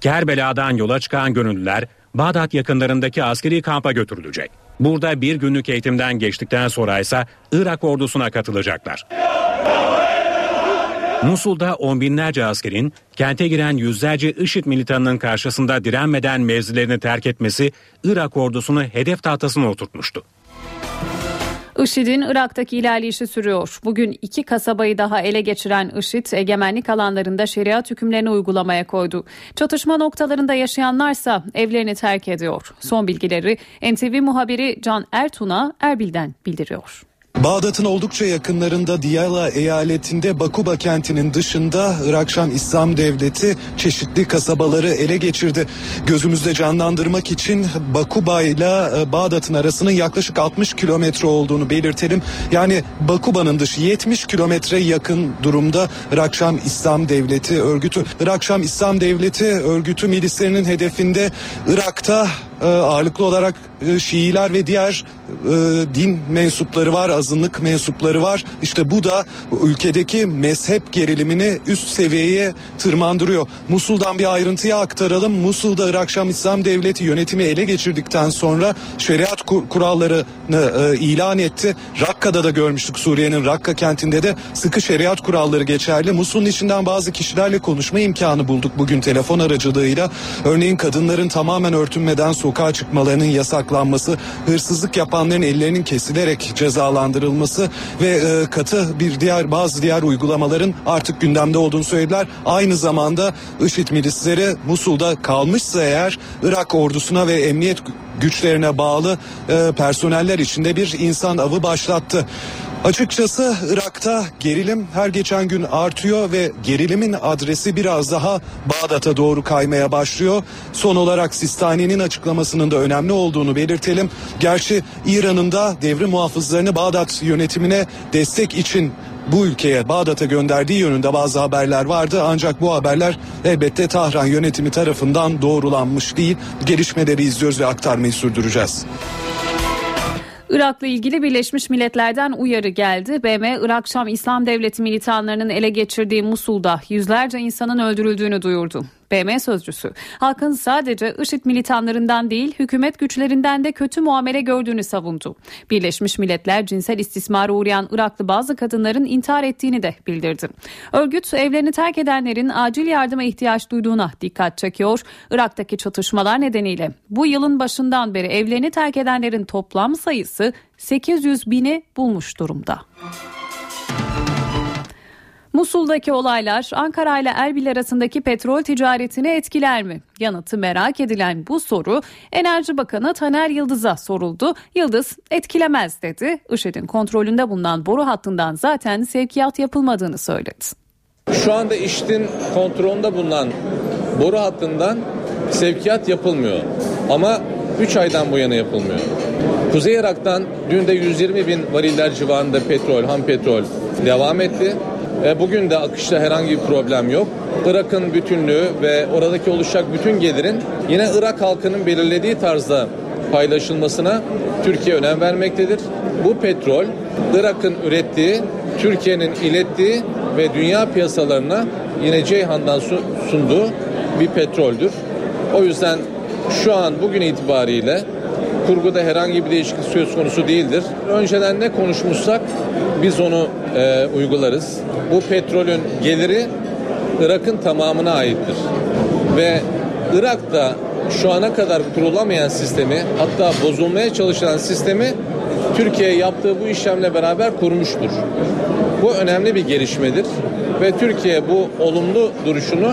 Kerbela'dan yola çıkan gönüllüler Bağdat yakınlarındaki askeri kampa götürülecek. Burada bir günlük eğitimden geçtikten sonra ise Irak ordusuna katılacaklar. Musul'da on binlerce askerin kente giren yüzlerce IŞİD militanının karşısında direnmeden mevzilerini terk etmesi Irak ordusunu hedef tahtasına oturtmuştu. IŞİD'in Irak'taki ilerleyişi sürüyor. Bugün iki kasabayı daha ele geçiren IŞİD egemenlik alanlarında şeriat hükümlerini uygulamaya koydu. Çatışma noktalarında yaşayanlarsa evlerini terk ediyor. Son bilgileri NTV muhabiri Can Ertun'a Erbil'den bildiriyor. Bağdat'ın oldukça yakınlarında Diyala eyaletinde Bakuba kentinin dışında Irak Şam İslam Devleti çeşitli kasabaları ele geçirdi. Gözümüzde canlandırmak için Bakuba ile e, Bağdat'ın arasının yaklaşık 60 kilometre olduğunu belirtelim. Yani Bakuba'nın dışı 70 kilometre yakın durumda Irak Şam İslam Devleti örgütü. Irak Şam İslam Devleti örgütü milislerinin hedefinde Irak'ta e, ağırlıklı olarak e, Şiiler ve diğer e, din mensupları var, azınlık mensupları var. İşte bu da ülkedeki mezhep gerilimini üst seviyeye tırmandırıyor. Musul'dan bir ayrıntıya aktaralım. Musul'da Irak Şam İslam Devleti yönetimi ele geçirdikten sonra şeriat kur- kurallarını e, ilan etti. Rakka'da da görmüştük Suriye'nin Rakka kentinde de sıkı şeriat kuralları geçerli. Musul'un içinden bazı kişilerle konuşma imkanı bulduk bugün telefon aracılığıyla. Örneğin kadınların tamamen örtünmeden sokağa çıkmalarının yasaklanması, hırsızlık yapanların ellerinin kesilerek cezalandırılması ve e, katı bir diğer bazı diğer uygulamaların artık gündemde olduğunu söylediler. Aynı zamanda IŞİD milisleri Musul'da kalmışsa eğer Irak ordusuna ve emniyet güçlerine bağlı e, personeller içinde bir insan avı başlattı. Açıkçası Irak'ta gerilim her geçen gün artıyor ve gerilimin adresi biraz daha Bağdat'a doğru kaymaya başlıyor. Son olarak Sistani'nin açıklamasının da önemli olduğunu belirtelim. Gerçi İran'ın da devrim muhafızlarını Bağdat yönetimine destek için bu ülkeye Bağdat'a gönderdiği yönünde bazı haberler vardı ancak bu haberler elbette Tahran yönetimi tarafından doğrulanmış değil. Gelişmeleri izliyoruz ve aktarmayı sürdüreceğiz. Irak'la ilgili Birleşmiş Milletler'den uyarı geldi. BM, Irak Şam İslam Devleti militanlarının ele geçirdiği Musul'da yüzlerce insanın öldürüldüğünü duyurdu. BM sözcüsü, halkın sadece IŞİD militanlarından değil hükümet güçlerinden de kötü muamele gördüğünü savundu. Birleşmiş Milletler cinsel istismara uğrayan Iraklı bazı kadınların intihar ettiğini de bildirdi. Örgüt evlerini terk edenlerin acil yardıma ihtiyaç duyduğuna dikkat çekiyor. Irak'taki çatışmalar nedeniyle bu yılın başından beri evlerini terk edenlerin toplam sayısı 800 bini bulmuş durumda. Musul'daki olaylar Ankara ile Erbil arasındaki petrol ticaretini etkiler mi? Yanıtı merak edilen bu soru Enerji Bakanı Taner Yıldız'a soruldu. Yıldız etkilemez dedi. IŞİD'in kontrolünde bulunan boru hattından zaten sevkiyat yapılmadığını söyledi. Şu anda IŞİD'in kontrolünde bulunan boru hattından sevkiyat yapılmıyor. Ama 3 aydan bu yana yapılmıyor. Kuzey Irak'tan dün de 120 bin variller civarında petrol, ham petrol devam etti. Bugün de akışta herhangi bir problem yok. Irak'ın bütünlüğü ve oradaki oluşacak bütün gelirin yine Irak halkının belirlediği tarzda paylaşılmasına Türkiye önem vermektedir. Bu petrol Irak'ın ürettiği, Türkiye'nin ilettiği ve dünya piyasalarına yine Ceyhan'dan su- sunduğu bir petroldür. O yüzden şu an bugün itibariyle kurguda herhangi bir değişiklik söz konusu değildir. Önceden ne konuşmuşsak biz onu e, uygularız. Bu petrolün geliri Irak'ın tamamına aittir. Ve Irak'ta şu ana kadar kurulamayan sistemi hatta bozulmaya çalışılan sistemi Türkiye yaptığı bu işlemle beraber kurmuştur. Bu önemli bir gelişmedir ve Türkiye bu olumlu duruşunu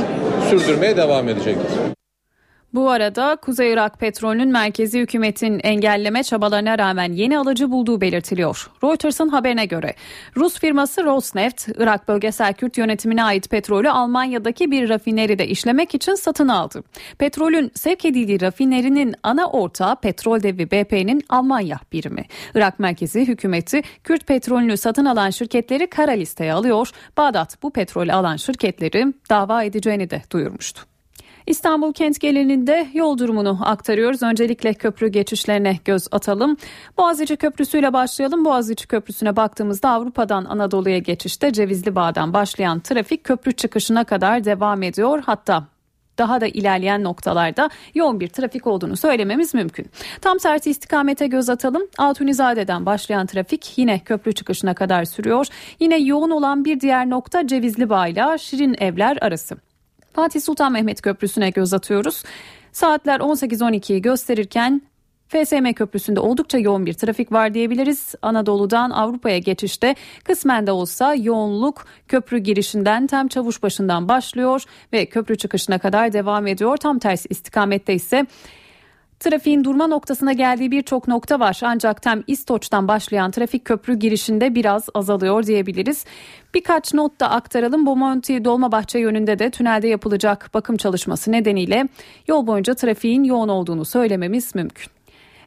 sürdürmeye devam edecektir. Bu arada Kuzey Irak petrolünün merkezi hükümetin engelleme çabalarına rağmen yeni alıcı bulduğu belirtiliyor. Reuters'ın haberine göre Rus firması Rosneft, Irak bölgesel Kürt yönetimine ait petrolü Almanya'daki bir rafineride işlemek için satın aldı. Petrolün sevk edildiği rafinerinin ana ortağı petrol devi BP'nin Almanya birimi. Irak merkezi hükümeti Kürt petrolünü satın alan şirketleri kara listeye alıyor. Bağdat bu petrolü alan şirketleri dava edeceğini de duyurmuştu. İstanbul kent genelinde yol durumunu aktarıyoruz. Öncelikle köprü geçişlerine göz atalım. Boğaziçi Köprüsü ile başlayalım. Boğaziçi Köprüsü'ne baktığımızda Avrupa'dan Anadolu'ya geçişte Cevizli Bağ'dan başlayan trafik köprü çıkışına kadar devam ediyor. Hatta daha da ilerleyen noktalarda yoğun bir trafik olduğunu söylememiz mümkün. Tam tersi istikamete göz atalım. Altunizade'den başlayan trafik yine köprü çıkışına kadar sürüyor. Yine yoğun olan bir diğer nokta Cevizli Bağ ile Şirin Evler arası. Fatih Sultan Mehmet Köprüsü'ne göz atıyoruz. Saatler 18-12'yi gösterirken FSM Köprüsü'nde oldukça yoğun bir trafik var diyebiliriz. Anadolu'dan Avrupa'ya geçişte kısmen de olsa yoğunluk köprü girişinden tam Çavuşbaşı'ndan başlıyor ve köprü çıkışına kadar devam ediyor. Tam tersi istikamette ise Trafiğin durma noktasına geldiği birçok nokta var. Ancak tem İstoç'tan başlayan trafik köprü girişinde biraz azalıyor diyebiliriz. Birkaç not da aktaralım. Bomonti Dolmabahçe yönünde de tünelde yapılacak bakım çalışması nedeniyle yol boyunca trafiğin yoğun olduğunu söylememiz mümkün.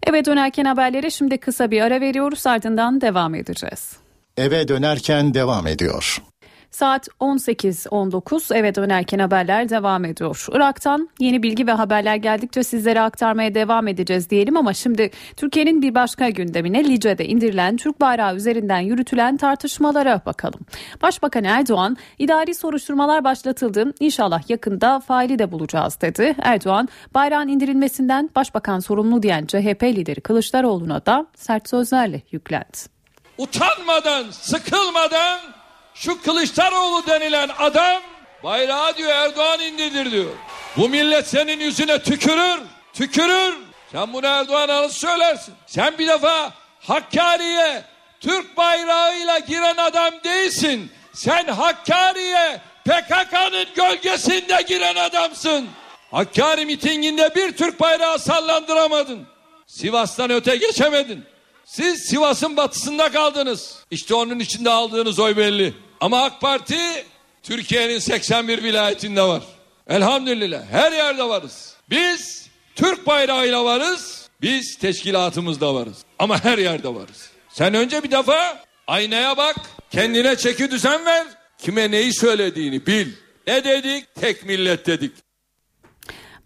Eve dönerken haberlere şimdi kısa bir ara veriyoruz ardından devam edeceğiz. Eve dönerken devam ediyor. Saat 18.19 eve dönerken haberler devam ediyor. Irak'tan yeni bilgi ve haberler geldikçe sizlere aktarmaya devam edeceğiz diyelim ama şimdi Türkiye'nin bir başka gündemine Lice'de indirilen Türk bayrağı üzerinden yürütülen tartışmalara bakalım. Başbakan Erdoğan idari soruşturmalar başlatıldı İnşallah yakında faili de bulacağız dedi. Erdoğan bayrağın indirilmesinden başbakan sorumlu diyen CHP lideri Kılıçdaroğlu'na da sert sözlerle yüklendi. Utanmadan, sıkılmadan şu Kılıçdaroğlu denilen adam bayrağı diyor Erdoğan indirdir diyor. Bu millet senin yüzüne tükürür, tükürür. Sen bunu Erdoğan'a nasıl söylersin? Sen bir defa Hakkari'ye Türk bayrağıyla giren adam değilsin. Sen Hakkari'ye PKK'nın gölgesinde giren adamsın. Hakkari mitinginde bir Türk bayrağı sallandıramadın. Sivas'tan öte geçemedin. Siz Sivas'ın batısında kaldınız. İşte onun içinde aldığınız oy belli. Ama AK Parti Türkiye'nin 81 vilayetinde var. Elhamdülillah her yerde varız. Biz Türk bayrağıyla varız. Biz teşkilatımızda varız. Ama her yerde varız. Sen önce bir defa aynaya bak. Kendine çeki düzen ver. Kime neyi söylediğini bil. Ne dedik? Tek millet dedik.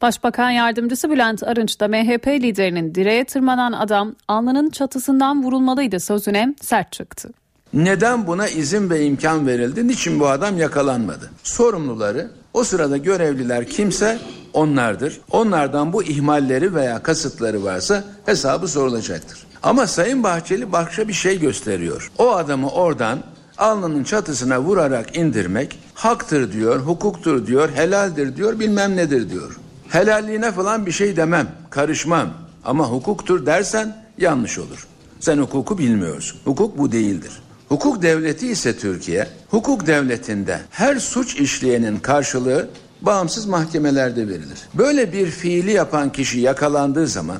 Başbakan Yardımcısı Bülent Arınç da MHP liderinin direğe tırmanan adam alnının çatısından vurulmalıydı sözüne sert çıktı. Neden buna izin ve imkan verildi? Niçin bu adam yakalanmadı? Sorumluları o sırada görevliler kimse onlardır. Onlardan bu ihmalleri veya kasıtları varsa hesabı sorulacaktır. Ama Sayın Bahçeli başka bir şey gösteriyor. O adamı oradan alnının çatısına vurarak indirmek haktır diyor, hukuktur diyor, helaldir diyor, bilmem nedir diyor. Helalliğine falan bir şey demem, karışmam. Ama hukuktur dersen yanlış olur. Sen hukuku bilmiyorsun. Hukuk bu değildir. Hukuk devleti ise Türkiye, hukuk devletinde her suç işleyenin karşılığı bağımsız mahkemelerde verilir. Böyle bir fiili yapan kişi yakalandığı zaman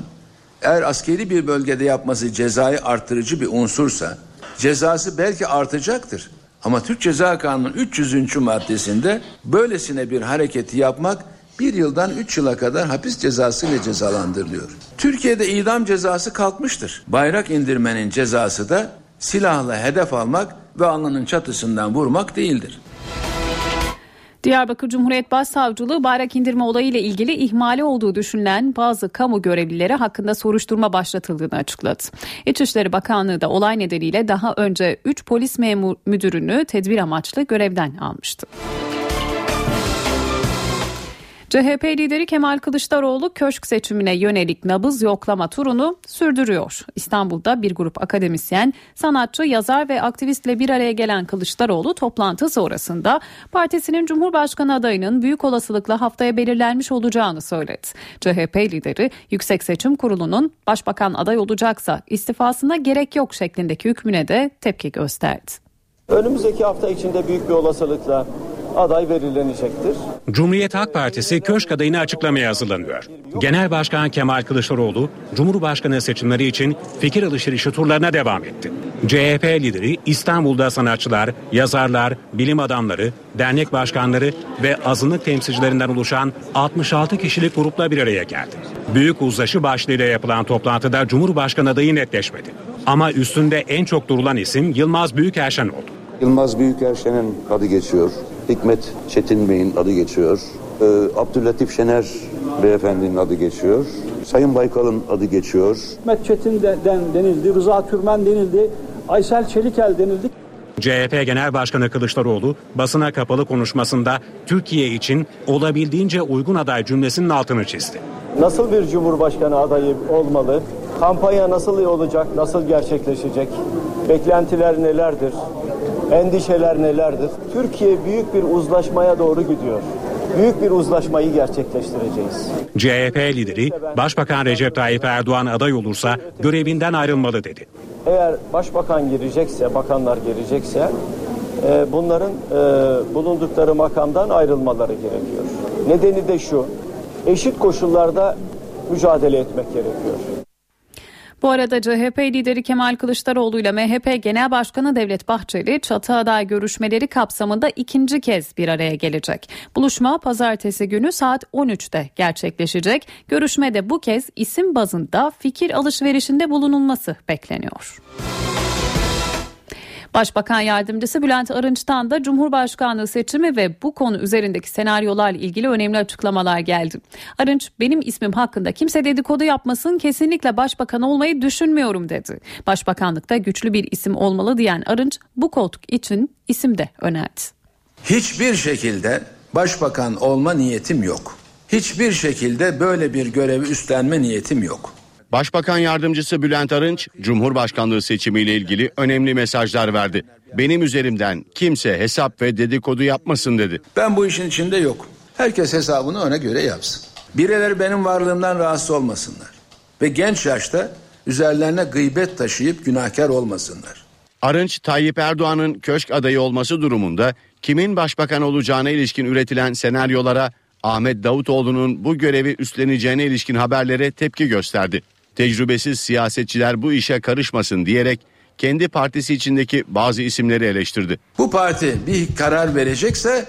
eğer askeri bir bölgede yapması cezayı artırıcı bir unsursa cezası belki artacaktır. Ama Türk Ceza Kanunu'nun 300. maddesinde böylesine bir hareketi yapmak bir yıldan üç yıla kadar hapis cezası ile cezalandırılıyor. Türkiye'de idam cezası kalkmıştır. Bayrak indirmenin cezası da silahla hedef almak ve alnının çatısından vurmak değildir. Diyarbakır Cumhuriyet Başsavcılığı bayrak indirme olayı ile ilgili ihmali olduğu düşünülen bazı kamu görevlileri hakkında soruşturma başlatıldığını açıkladı. İçişleri Bakanlığı da olay nedeniyle daha önce 3 polis memur müdürünü tedbir amaçlı görevden almıştı. CHP lideri Kemal Kılıçdaroğlu köşk seçimine yönelik nabız yoklama turunu sürdürüyor. İstanbul'da bir grup akademisyen, sanatçı, yazar ve aktivistle bir araya gelen Kılıçdaroğlu toplantı sonrasında partisinin Cumhurbaşkanı adayının büyük olasılıkla haftaya belirlenmiş olacağını söyledi. CHP lideri Yüksek Seçim Kurulu'nun başbakan aday olacaksa istifasına gerek yok şeklindeki hükmüne de tepki gösterdi. Önümüzdeki hafta içinde büyük bir olasılıkla aday belirlenecektir. Cumhuriyet Halk Partisi köşk adayını açıklamaya hazırlanıyor. Genel Başkan Kemal Kılıçdaroğlu, Cumhurbaşkanı seçimleri için fikir alışverişi turlarına devam etti. CHP lideri İstanbul'da sanatçılar, yazarlar, bilim adamları, dernek başkanları ve azınlık temsilcilerinden oluşan 66 kişilik grupla bir araya geldi. Büyük uzlaşı başlığıyla yapılan toplantıda Cumhurbaşkanı adayı netleşmedi. Ama üstünde en çok durulan isim Yılmaz Büyükerşen oldu. Yılmaz Büyükerşen'in adı geçiyor. Hikmet Çetin Bey'in adı geçiyor. Ee, Abdülatif Şener beyefendinin adı geçiyor. Sayın Baykal'ın adı geçiyor. Hikmet Çetin de, den, denildi, Rıza Türmen denildi, Aysel Çelikel denildi. CHP Genel Başkanı Kılıçdaroğlu basına kapalı konuşmasında Türkiye için olabildiğince uygun aday cümlesinin altını çizdi. Nasıl bir cumhurbaşkanı adayı olmalı? Kampanya nasıl olacak? Nasıl gerçekleşecek? Beklentiler nelerdir? Endişeler nelerdir? Türkiye büyük bir uzlaşmaya doğru gidiyor. Büyük bir uzlaşmayı gerçekleştireceğiz. CHP lideri Başbakan Recep Tayyip Erdoğan aday olursa görevinden ayrılmalı dedi. Eğer başbakan girecekse, bakanlar girecekse e, bunların e, bulundukları makamdan ayrılmaları gerekiyor. Nedeni de şu, eşit koşullarda mücadele etmek gerekiyor. Bu arada CHP lideri Kemal Kılıçdaroğlu ile MHP Genel Başkanı Devlet Bahçeli çatı aday görüşmeleri kapsamında ikinci kez bir araya gelecek. Buluşma pazartesi günü saat 13'te gerçekleşecek. Görüşmede bu kez isim bazında fikir alışverişinde bulunulması bekleniyor. Başbakan Yardımcısı Bülent Arınç'tan da Cumhurbaşkanlığı seçimi ve bu konu üzerindeki senaryolarla ilgili önemli açıklamalar geldi. Arınç benim ismim hakkında kimse dedikodu yapmasın kesinlikle başbakan olmayı düşünmüyorum dedi. Başbakanlıkta güçlü bir isim olmalı diyen Arınç bu koltuk için isim de önerdi. Hiçbir şekilde başbakan olma niyetim yok. Hiçbir şekilde böyle bir görevi üstlenme niyetim yok. Başbakan Yardımcısı Bülent Arınç, Cumhurbaşkanlığı seçimiyle ilgili önemli mesajlar verdi. Benim üzerimden kimse hesap ve dedikodu yapmasın dedi. Ben bu işin içinde yok. Herkes hesabını ona göre yapsın. Birileri benim varlığımdan rahatsız olmasınlar. Ve genç yaşta üzerlerine gıybet taşıyıp günahkar olmasınlar. Arınç, Tayyip Erdoğan'ın köşk adayı olması durumunda kimin başbakan olacağına ilişkin üretilen senaryolara Ahmet Davutoğlu'nun bu görevi üstleneceğine ilişkin haberlere tepki gösterdi. Tecrübesiz siyasetçiler bu işe karışmasın diyerek kendi partisi içindeki bazı isimleri eleştirdi. Bu parti bir karar verecekse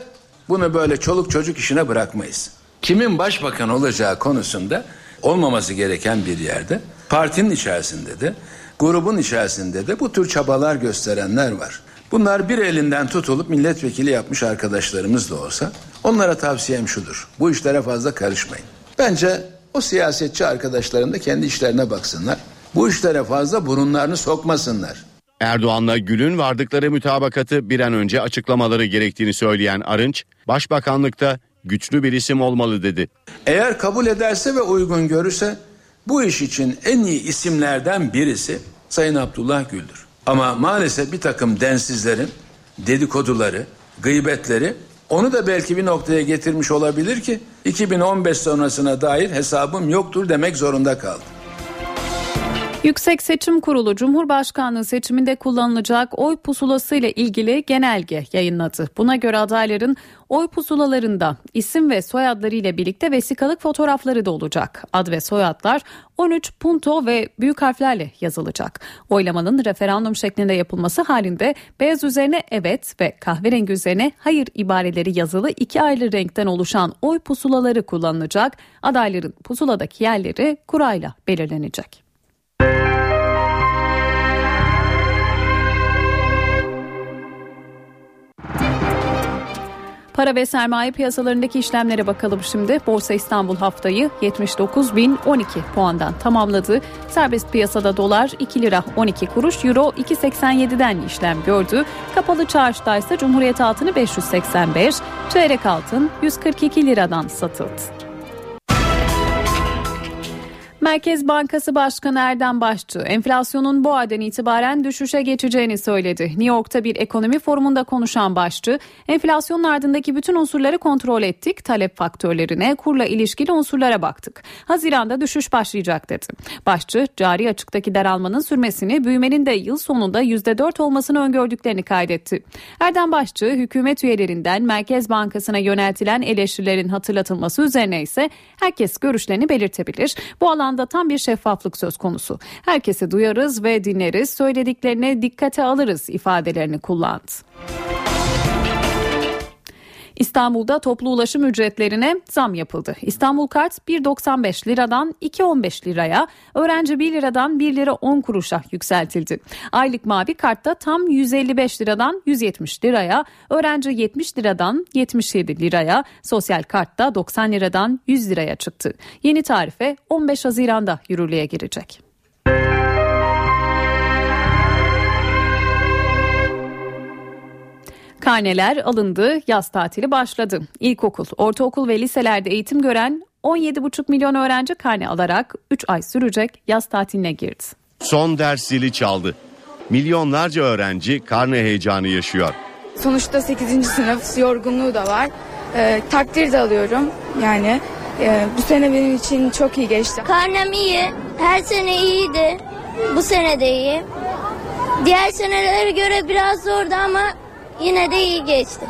bunu böyle çoluk çocuk işine bırakmayız. Kimin başbakan olacağı konusunda olmaması gereken bir yerde partinin içerisinde de grubun içerisinde de bu tür çabalar gösterenler var. Bunlar bir elinden tutulup milletvekili yapmış arkadaşlarımız da olsa onlara tavsiyem şudur. Bu işlere fazla karışmayın. Bence o siyasetçi arkadaşların da kendi işlerine baksınlar. Bu işlere fazla burunlarını sokmasınlar. Erdoğan'la Gül'ün vardıkları mütabakatı bir an önce açıklamaları gerektiğini söyleyen Arınç, Başbakanlıkta güçlü bir isim olmalı dedi. Eğer kabul ederse ve uygun görürse bu iş için en iyi isimlerden birisi Sayın Abdullah Gül'dür. Ama maalesef bir takım densizlerin dedikoduları, gıybetleri onu da belki bir noktaya getirmiş olabilir ki 2015 sonrasına dair hesabım yoktur demek zorunda kaldı. Yüksek Seçim Kurulu Cumhurbaşkanlığı seçiminde kullanılacak oy pusulası ile ilgili genelge yayınladı. Buna göre adayların oy pusulalarında isim ve soyadları ile birlikte vesikalık fotoğrafları da olacak. Ad ve soyadlar 13 punto ve büyük harflerle yazılacak. Oylamanın referandum şeklinde yapılması halinde beyaz üzerine evet ve kahverengi üzerine hayır ibareleri yazılı iki ayrı renkten oluşan oy pusulaları kullanılacak. Adayların pusuladaki yerleri kurayla belirlenecek. Para ve sermaye piyasalarındaki işlemlere bakalım şimdi. Borsa İstanbul haftayı 79.012 puandan tamamladı. Serbest piyasada dolar 2 lira 12 kuruş, euro 2.87'den işlem gördü. Kapalı çarşıda ise Cumhuriyet altını 585, çeyrek altın 142 liradan satıldı. Merkez Bankası Başkanı Erdem Başçı enflasyonun bu aydan itibaren düşüşe geçeceğini söyledi. New York'ta bir ekonomi forumunda konuşan Başçı, enflasyonun ardındaki bütün unsurları kontrol ettik, talep faktörlerine, kurla ilişkili unsurlara baktık. Haziranda düşüş başlayacak dedi. Başçı, cari açıktaki daralmanın sürmesini, büyümenin de yıl sonunda %4 olmasını öngördüklerini kaydetti. Erdem Başçı, hükümet üyelerinden Merkez Bankası'na yöneltilen eleştirilerin hatırlatılması üzerine ise herkes görüşlerini belirtebilir. Bu alan alanda tam bir şeffaflık söz konusu. Herkesi duyarız ve dinleriz, söylediklerine dikkate alırız ifadelerini kullandı. İstanbul'da toplu ulaşım ücretlerine zam yapıldı. İstanbul Kart 1.95 liradan 2.15 liraya, öğrenci 1 liradan 1 lira 10 kuruşa yükseltildi. Aylık mavi kartta tam 155 liradan 170 liraya, öğrenci 70 liradan 77 liraya, sosyal kartta 90 liradan 100 liraya çıktı. Yeni tarife 15 Haziran'da yürürlüğe girecek. Karneler alındı, yaz tatili başladı. İlkokul, ortaokul ve liselerde eğitim gören 17,5 milyon öğrenci karne alarak 3 ay sürecek yaz tatiline girdi. Son ders zili çaldı. Milyonlarca öğrenci karne heyecanı yaşıyor. Sonuçta 8. sınıf yorgunluğu da var. Ee, takdir de alıyorum yani. e, bu sene benim için çok iyi geçti. Karnem iyi. Her sene iyiydi. Bu sene de iyi. Diğer senelere göre biraz zordu ama yine de iyi geçti.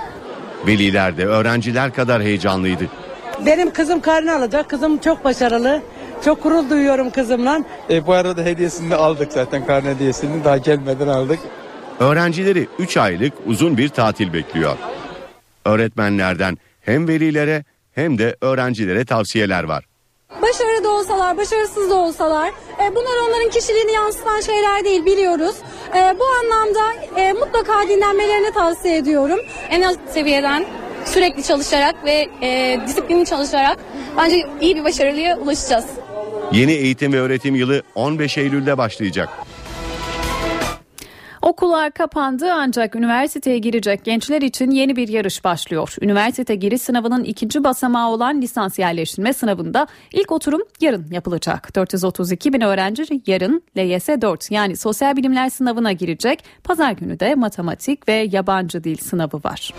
Veliler de öğrenciler kadar heyecanlıydı. Benim kızım karne alacak. Kızım çok başarılı. Çok gurur duyuyorum kızımla. E, bu arada hediyesini de aldık zaten karne hediyesini daha gelmeden aldık. Öğrencileri 3 aylık uzun bir tatil bekliyor. Öğretmenlerden hem velilere hem de öğrencilere tavsiyeler var. Başarılı da olsalar, başarısız da olsalar e, bunlar onların kişiliğini yansıtan şeyler değil biliyoruz. E, bu anlamda e, mutlaka dinlenmelerini tavsiye ediyorum. En az seviyeden sürekli çalışarak ve e, disiplinli çalışarak bence iyi bir başarılıya ulaşacağız. Yeni eğitim ve öğretim yılı 15 Eylül'de başlayacak. Okullar kapandı ancak üniversiteye girecek gençler için yeni bir yarış başlıyor. Üniversite giriş sınavının ikinci basamağı olan lisans yerleştirme sınavında ilk oturum yarın yapılacak. 432 bin öğrenci yarın LYS 4 yani sosyal bilimler sınavına girecek. Pazar günü de matematik ve yabancı dil sınavı var.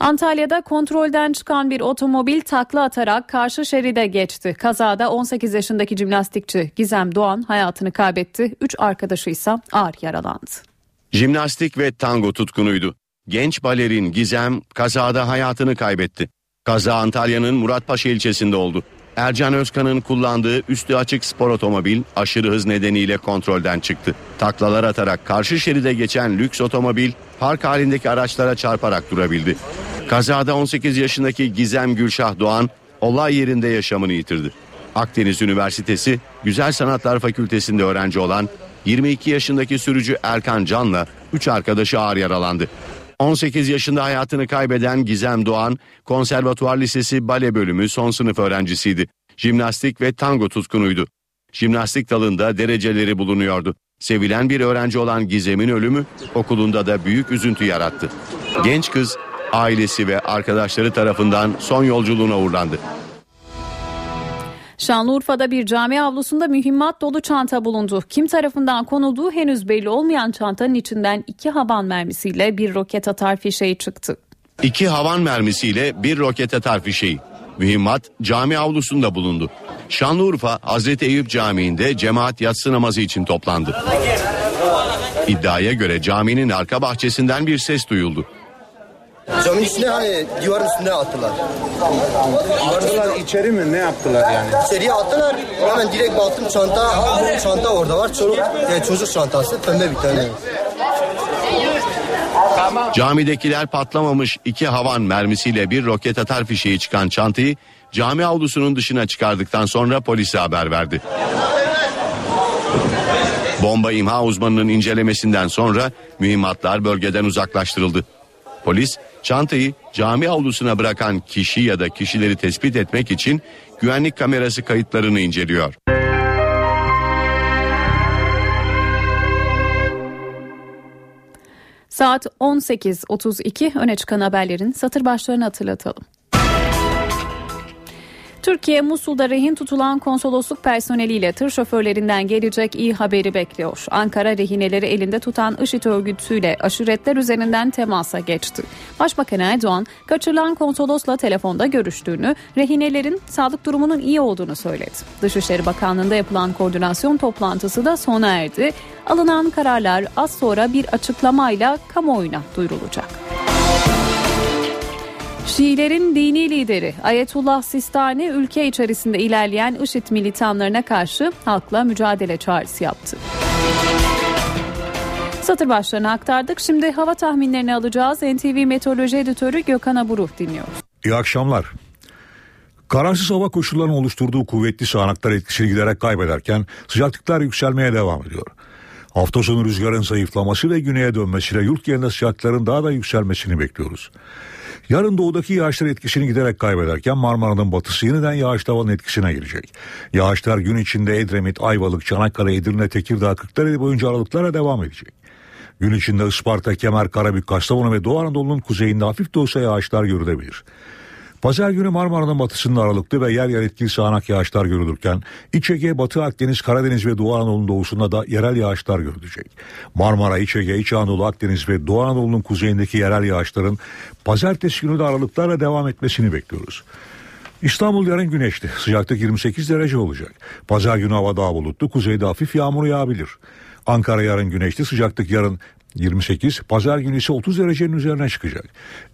Antalya'da kontrolden çıkan bir otomobil takla atarak karşı şeride geçti. Kazada 18 yaşındaki jimnastikçi Gizem Doğan hayatını kaybetti. 3 arkadaşı ise ağır yaralandı. Jimnastik ve tango tutkunuydu. Genç balerin Gizem kazada hayatını kaybetti. Kaza Antalya'nın Muratpaşa ilçesinde oldu. Ercan Özkan'ın kullandığı üstü açık spor otomobil aşırı hız nedeniyle kontrolden çıktı. Taklalar atarak karşı şeride geçen lüks otomobil park halindeki araçlara çarparak durabildi. Kazada 18 yaşındaki Gizem Gülşah Doğan olay yerinde yaşamını yitirdi. Akdeniz Üniversitesi Güzel Sanatlar Fakültesinde öğrenci olan 22 yaşındaki sürücü Erkan Can'la 3 arkadaşı ağır yaralandı. 18 yaşında hayatını kaybeden Gizem Doğan, Konservatuvar Lisesi Bale Bölümü son sınıf öğrencisiydi. Jimnastik ve tango tutkunuydu. Jimnastik dalında dereceleri bulunuyordu. Sevilen bir öğrenci olan Gizem'in ölümü okulunda da büyük üzüntü yarattı. Genç kız ailesi ve arkadaşları tarafından son yolculuğuna uğurlandı. Şanlıurfa'da bir cami avlusunda mühimmat dolu çanta bulundu. Kim tarafından konulduğu henüz belli olmayan çantanın içinden iki havan mermisiyle bir roket atar fişeği çıktı. İki havan mermisiyle bir roket atar fişeği. Mühimmat cami avlusunda bulundu. Şanlıurfa Hazreti Eyüp Camii'nde cemaat yatsı namazı için toplandı. İddiaya göre caminin arka bahçesinden bir ses duyuldu. Camın içine hani duvarın üstüne attılar. Attılar içeri mi ne yaptılar yani? İçeriye attılar. Hemen direkt baktım çanta, çanta orada var. Çocuk, yani çocuk çantası pembe bir tane. Camidekiler patlamamış iki havan mermisiyle bir roket atar fişeği çıkan çantayı cami avlusunun dışına çıkardıktan sonra polise haber verdi. Bomba imha uzmanının incelemesinden sonra mühimmatlar bölgeden uzaklaştırıldı. Polis çantayı cami avlusuna bırakan kişi ya da kişileri tespit etmek için güvenlik kamerası kayıtlarını inceliyor. Saat 18.32 öne çıkan haberlerin satır başlarını hatırlatalım. Türkiye Musul'da rehin tutulan konsolosluk personeliyle tır şoförlerinden gelecek iyi haberi bekliyor. Ankara rehineleri elinde tutan IŞİD örgütüyle aşiretler üzerinden temasa geçti. Başbakan Erdoğan kaçırılan konsolosla telefonda görüştüğünü, rehinelerin sağlık durumunun iyi olduğunu söyledi. Dışişleri Bakanlığı'nda yapılan koordinasyon toplantısı da sona erdi. Alınan kararlar az sonra bir açıklamayla kamuoyuna duyurulacak. Şiilerin dini lideri Ayetullah Sistani ülke içerisinde ilerleyen IŞİD militanlarına karşı halkla mücadele çağrısı yaptı. Satır başlarını aktardık. Şimdi hava tahminlerini alacağız. NTV Meteoroloji Editörü Gökhan Aburuh dinliyoruz. İyi akşamlar. Kararsız hava koşullarının oluşturduğu kuvvetli sağanaklar etkisini giderek kaybederken sıcaklıklar yükselmeye devam ediyor. Hafta sonu rüzgarın zayıflaması ve güneye dönmesiyle yurt genelinde sıcaklıkların daha da yükselmesini bekliyoruz. Yarın doğudaki yağışlar etkisini giderek kaybederken Marmara'nın batısı yeniden yağış tavanın etkisine girecek. Yağışlar gün içinde Edremit, Ayvalık, Çanakkale, Edirne, Tekirdağ, Kırklareli boyunca aralıklara devam edecek. Gün içinde Isparta, Kemer, Karabük, Kastamonu ve Doğu Anadolu'nun kuzeyinde hafif de olsa yağışlar görülebilir. Pazar günü Marmara'nın batısında aralıklı ve yer yer etkili sağanak yağışlar görülürken İç Ege, Batı Akdeniz, Karadeniz ve Doğu Anadolu'nun doğusunda da yerel yağışlar görülecek. Marmara, İç Ege, İç Anadolu, Akdeniz ve Doğu Anadolu'nun kuzeyindeki yerel yağışların pazartesi günü de aralıklarla devam etmesini bekliyoruz. İstanbul yarın güneşli. Sıcaklık 28 derece olacak. Pazar günü hava daha bulutlu. Kuzeyde hafif yağmur yağabilir. Ankara yarın güneşli. Sıcaklık yarın 28, pazar günü ise 30 derecenin üzerine çıkacak.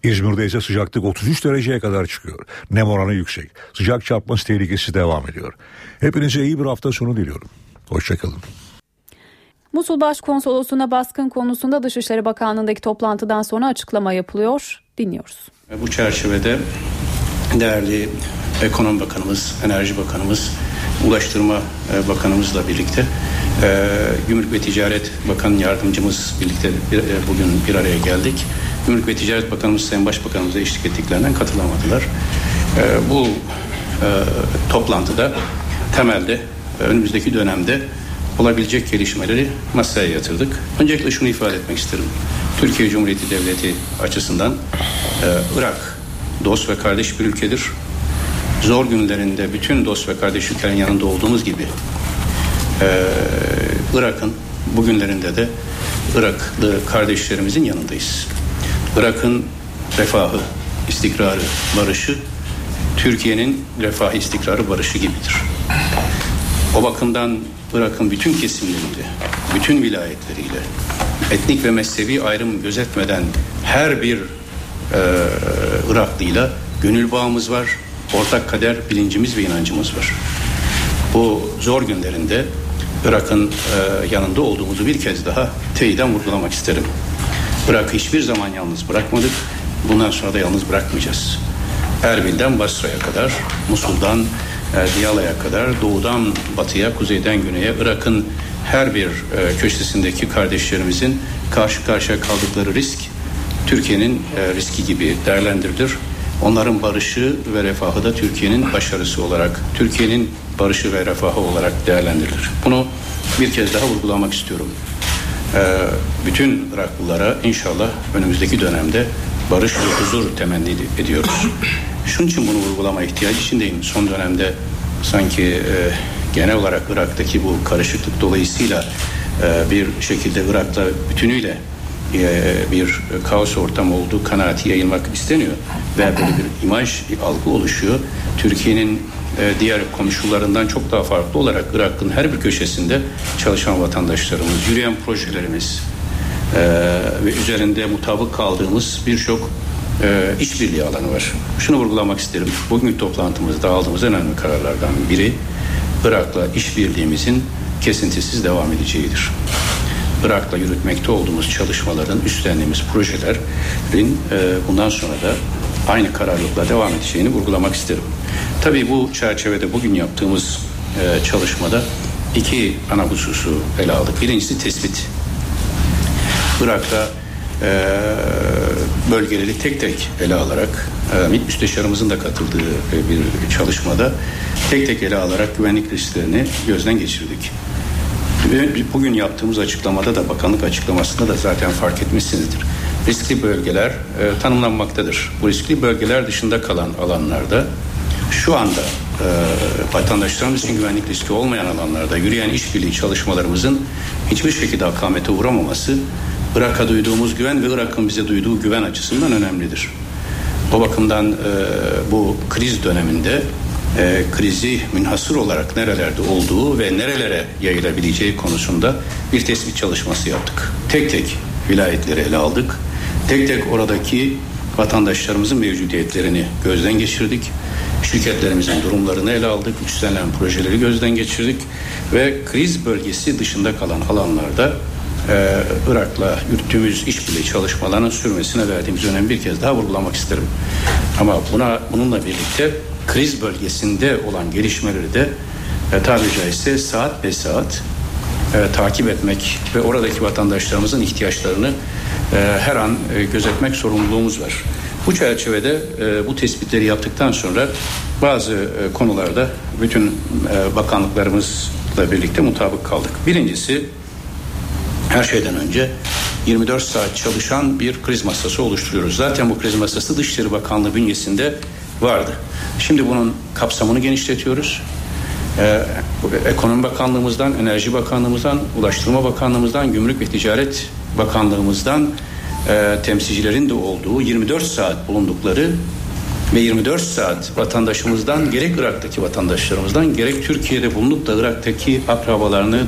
İzmir'de ise sıcaklık 33 dereceye kadar çıkıyor. Nem oranı yüksek. Sıcak çarpması tehlikesi devam ediyor. Hepinize iyi bir hafta sonu diliyorum. Hoşçakalın. Musul Başkonsolosluğu'na baskın konusunda Dışişleri Bakanlığı'ndaki toplantıdan sonra açıklama yapılıyor. Dinliyoruz. Bu çerçevede değerli Ekonomi Bakanımız, Enerji Bakanımız, Ulaştırma e, Bakanımızla birlikte e, Gümrük ve Ticaret Bakan Yardımcımız birlikte bir, e, bugün bir araya geldik. Gümrük ve Ticaret Bakanımız Sayın Başbakanımıza eşlik ettiklerinden katılamadılar. Bu toplantıda temelde önümüzdeki dönemde olabilecek gelişmeleri masaya yatırdık. Öncelikle şunu ifade etmek isterim. Türkiye Cumhuriyeti Devleti açısından Irak dost ve kardeş bir ülkedir. Zor günlerinde bütün dost ve kardeş ülkelerin yanında olduğumuz gibi e, Irak'ın bugünlerinde de Iraklı kardeşlerimizin yanındayız. Irak'ın refahı, istikrarı, barışı Türkiye'nin refahı, istikrarı, barışı gibidir. O bakımdan Irak'ın bütün kesimlerinde, bütün vilayetleriyle etnik ve mezhebi ayrım gözetmeden her bir e, Iraklıyla gönül bağımız var, ortak kader bilincimiz ve inancımız var. Bu zor günlerinde Irak'ın e, yanında olduğumuzu bir kez daha teyiden vurgulamak isterim. Irak'ı hiçbir zaman yalnız bırakmadık, bundan sonra da yalnız bırakmayacağız. Erbil'den Basra'ya kadar, Musul'dan e, Diyala'ya kadar, doğudan batıya, kuzeyden güneye Irak'ın her bir e, köşesindeki kardeşlerimizin karşı karşıya kaldıkları risk Türkiye'nin e, riski gibi değerlendirilir. Onların barışı ve refahı da Türkiye'nin başarısı olarak, Türkiye'nin barışı ve refahı olarak değerlendirilir. Bunu bir kez daha vurgulamak istiyorum. Ee, bütün Iraklılara inşallah önümüzdeki dönemde barış ve huzur temenni ediyoruz. Şunun için bunu vurgulama ihtiyacı içindeyim. Son dönemde sanki e, genel olarak Irak'taki bu karışıklık dolayısıyla e, bir şekilde Irak'ta bütünüyle bir kaos ortamı olduğu kanaati yayılmak isteniyor ve böyle bir imaj, bir algı oluşuyor. Türkiye'nin e, diğer komşularından çok daha farklı olarak Irak'ın her bir köşesinde çalışan vatandaşlarımız, yürüyen projelerimiz e, ve üzerinde mutabık kaldığımız birçok işbirliği alanı var. Şunu vurgulamak isterim. Bugünkü toplantımızda aldığımız en önemli kararlardan biri Irak'la işbirliğimizin kesintisiz devam edeceğidir. Irak'la yürütmekte olduğumuz çalışmaların, üstlendiğimiz projelerin e, bundan sonra da aynı kararlılıkla devam edeceğini vurgulamak isterim. Tabii bu çerçevede bugün yaptığımız e, çalışmada iki ana hususu ele aldık. Birincisi tespit. Irak'ta e, bölgeleri tek tek ele alarak e, MİT Müsteşarımızın da katıldığı e, bir çalışmada tek tek ele alarak güvenlik risklerini gözden geçirdik. Bugün yaptığımız açıklamada da bakanlık açıklamasında da zaten fark etmişsinizdir. Riskli bölgeler e, tanımlanmaktadır. Bu riskli bölgeler dışında kalan alanlarda şu anda e, vatandaşlarımız için güvenlik riski olmayan alanlarda yürüyen işbirliği çalışmalarımızın hiçbir şekilde akamete uğramaması Irak'a duyduğumuz güven ve Irak'ın bize duyduğu güven açısından önemlidir. O bakımdan e, bu kriz döneminde e, krizi münhasır olarak nerelerde olduğu ve nerelere yayılabileceği konusunda bir tespit çalışması yaptık. Tek tek vilayetleri ele aldık. Tek tek oradaki vatandaşlarımızın mevcudiyetlerini gözden geçirdik. Şirketlerimizin durumlarını ele aldık. Üstlenen projeleri gözden geçirdik. Ve kriz bölgesi dışında kalan alanlarda e, Irak'la yürüttüğümüz işbirliği çalışmalarının sürmesine verdiğimiz önemi bir kez daha vurgulamak isterim. Ama buna bununla birlikte kriz bölgesinde olan gelişmeleri de e, tabiri caizse saat be saat e, takip etmek ve oradaki vatandaşlarımızın ihtiyaçlarını e, her an e, gözetmek sorumluluğumuz var. Bu çerçevede e, bu tespitleri yaptıktan sonra bazı e, konularda bütün e, bakanlıklarımızla birlikte mutabık kaldık. Birincisi her şeyden önce 24 saat çalışan bir kriz masası oluşturuyoruz. Zaten bu kriz masası Dışişleri Bakanlığı bünyesinde vardı. Şimdi bunun kapsamını genişletiyoruz. Ee, Ekonomi Bakanlığımızdan, Enerji Bakanlığımızdan, Ulaştırma Bakanlığımızdan, Gümrük ve Ticaret Bakanlığımızdan e, temsilcilerin de olduğu 24 saat bulundukları ve 24 saat vatandaşımızdan gerek Irak'taki vatandaşlarımızdan gerek Türkiye'de bulunup da Irak'taki akrabalarını,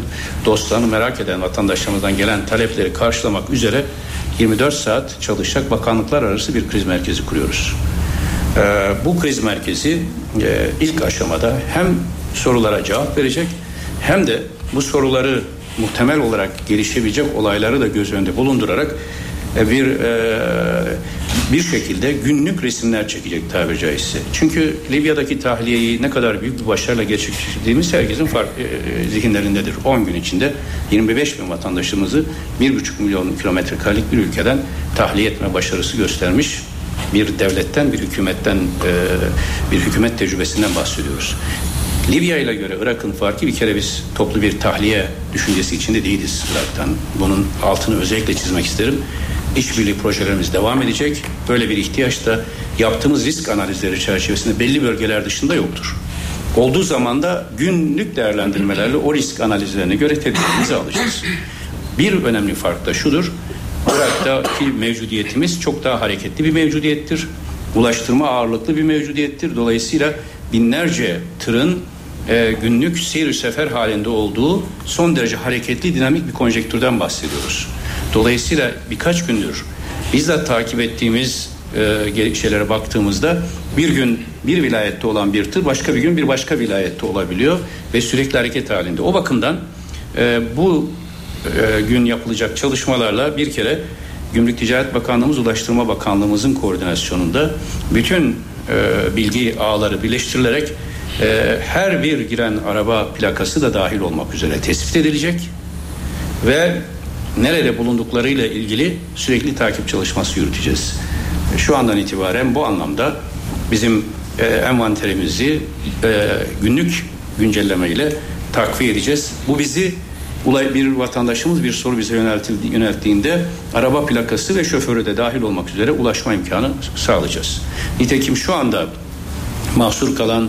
dostlarını merak eden vatandaşlarımızdan gelen talepleri karşılamak üzere 24 saat çalışacak bakanlıklar arası bir kriz merkezi kuruyoruz. Ee, bu kriz merkezi e, ilk aşamada hem sorulara cevap verecek hem de bu soruları muhtemel olarak gelişebilecek olayları da göz önünde bulundurarak e, bir e, bir şekilde günlük resimler çekecek tabiri caizse. Çünkü Libya'daki tahliyeyi ne kadar büyük bir başarıyla gerçekleştirdiğimiz herkesin fark, e, zihinlerindedir. 10 gün içinde 25 bin vatandaşımızı 1,5 milyon kilometre karelik bir ülkeden tahliye etme başarısı göstermiş bir devletten, bir hükümetten, e, bir hükümet tecrübesinden bahsediyoruz. Libya ile göre Irak'ın farkı bir kere biz toplu bir tahliye düşüncesi içinde değiliz Irak'tan. Bunun altını özellikle çizmek isterim. İşbirliği projelerimiz devam edecek. Böyle bir ihtiyaç da yaptığımız risk analizleri çerçevesinde belli bölgeler dışında yoktur. Olduğu zaman da günlük değerlendirmelerle o risk analizlerine göre tedbirimizi alacağız. Bir önemli fark da şudur. Irak'taki mevcudiyetimiz çok daha hareketli bir mevcudiyettir. Ulaştırma ağırlıklı bir mevcudiyettir. Dolayısıyla binlerce tırın e, günlük seyir sefer halinde olduğu son derece hareketli dinamik bir konjektürden bahsediyoruz. Dolayısıyla birkaç gündür bizzat takip ettiğimiz e, şeylere baktığımızda bir gün bir vilayette olan bir tır başka bir gün bir başka vilayette olabiliyor ve sürekli hareket halinde. O bakımdan e, bu e, gün yapılacak çalışmalarla bir kere Gümrük Ticaret Bakanlığımız, Ulaştırma Bakanlığımızın koordinasyonunda bütün e, bilgi ağları birleştirilerek e, her bir giren araba plakası da dahil olmak üzere tespit edilecek ve nerede bulunduklarıyla ilgili sürekli takip çalışması yürüteceğiz. Şu andan itibaren bu anlamda bizim e, envanterimizi günlük güncelleme ile takviye edeceğiz. Bu bizi Ulay bir vatandaşımız bir soru bize yöneltildi, yönelttiğinde araba plakası ve şoförü de dahil olmak üzere ulaşma imkanı sağlayacağız. Nitekim şu anda mahsur kalan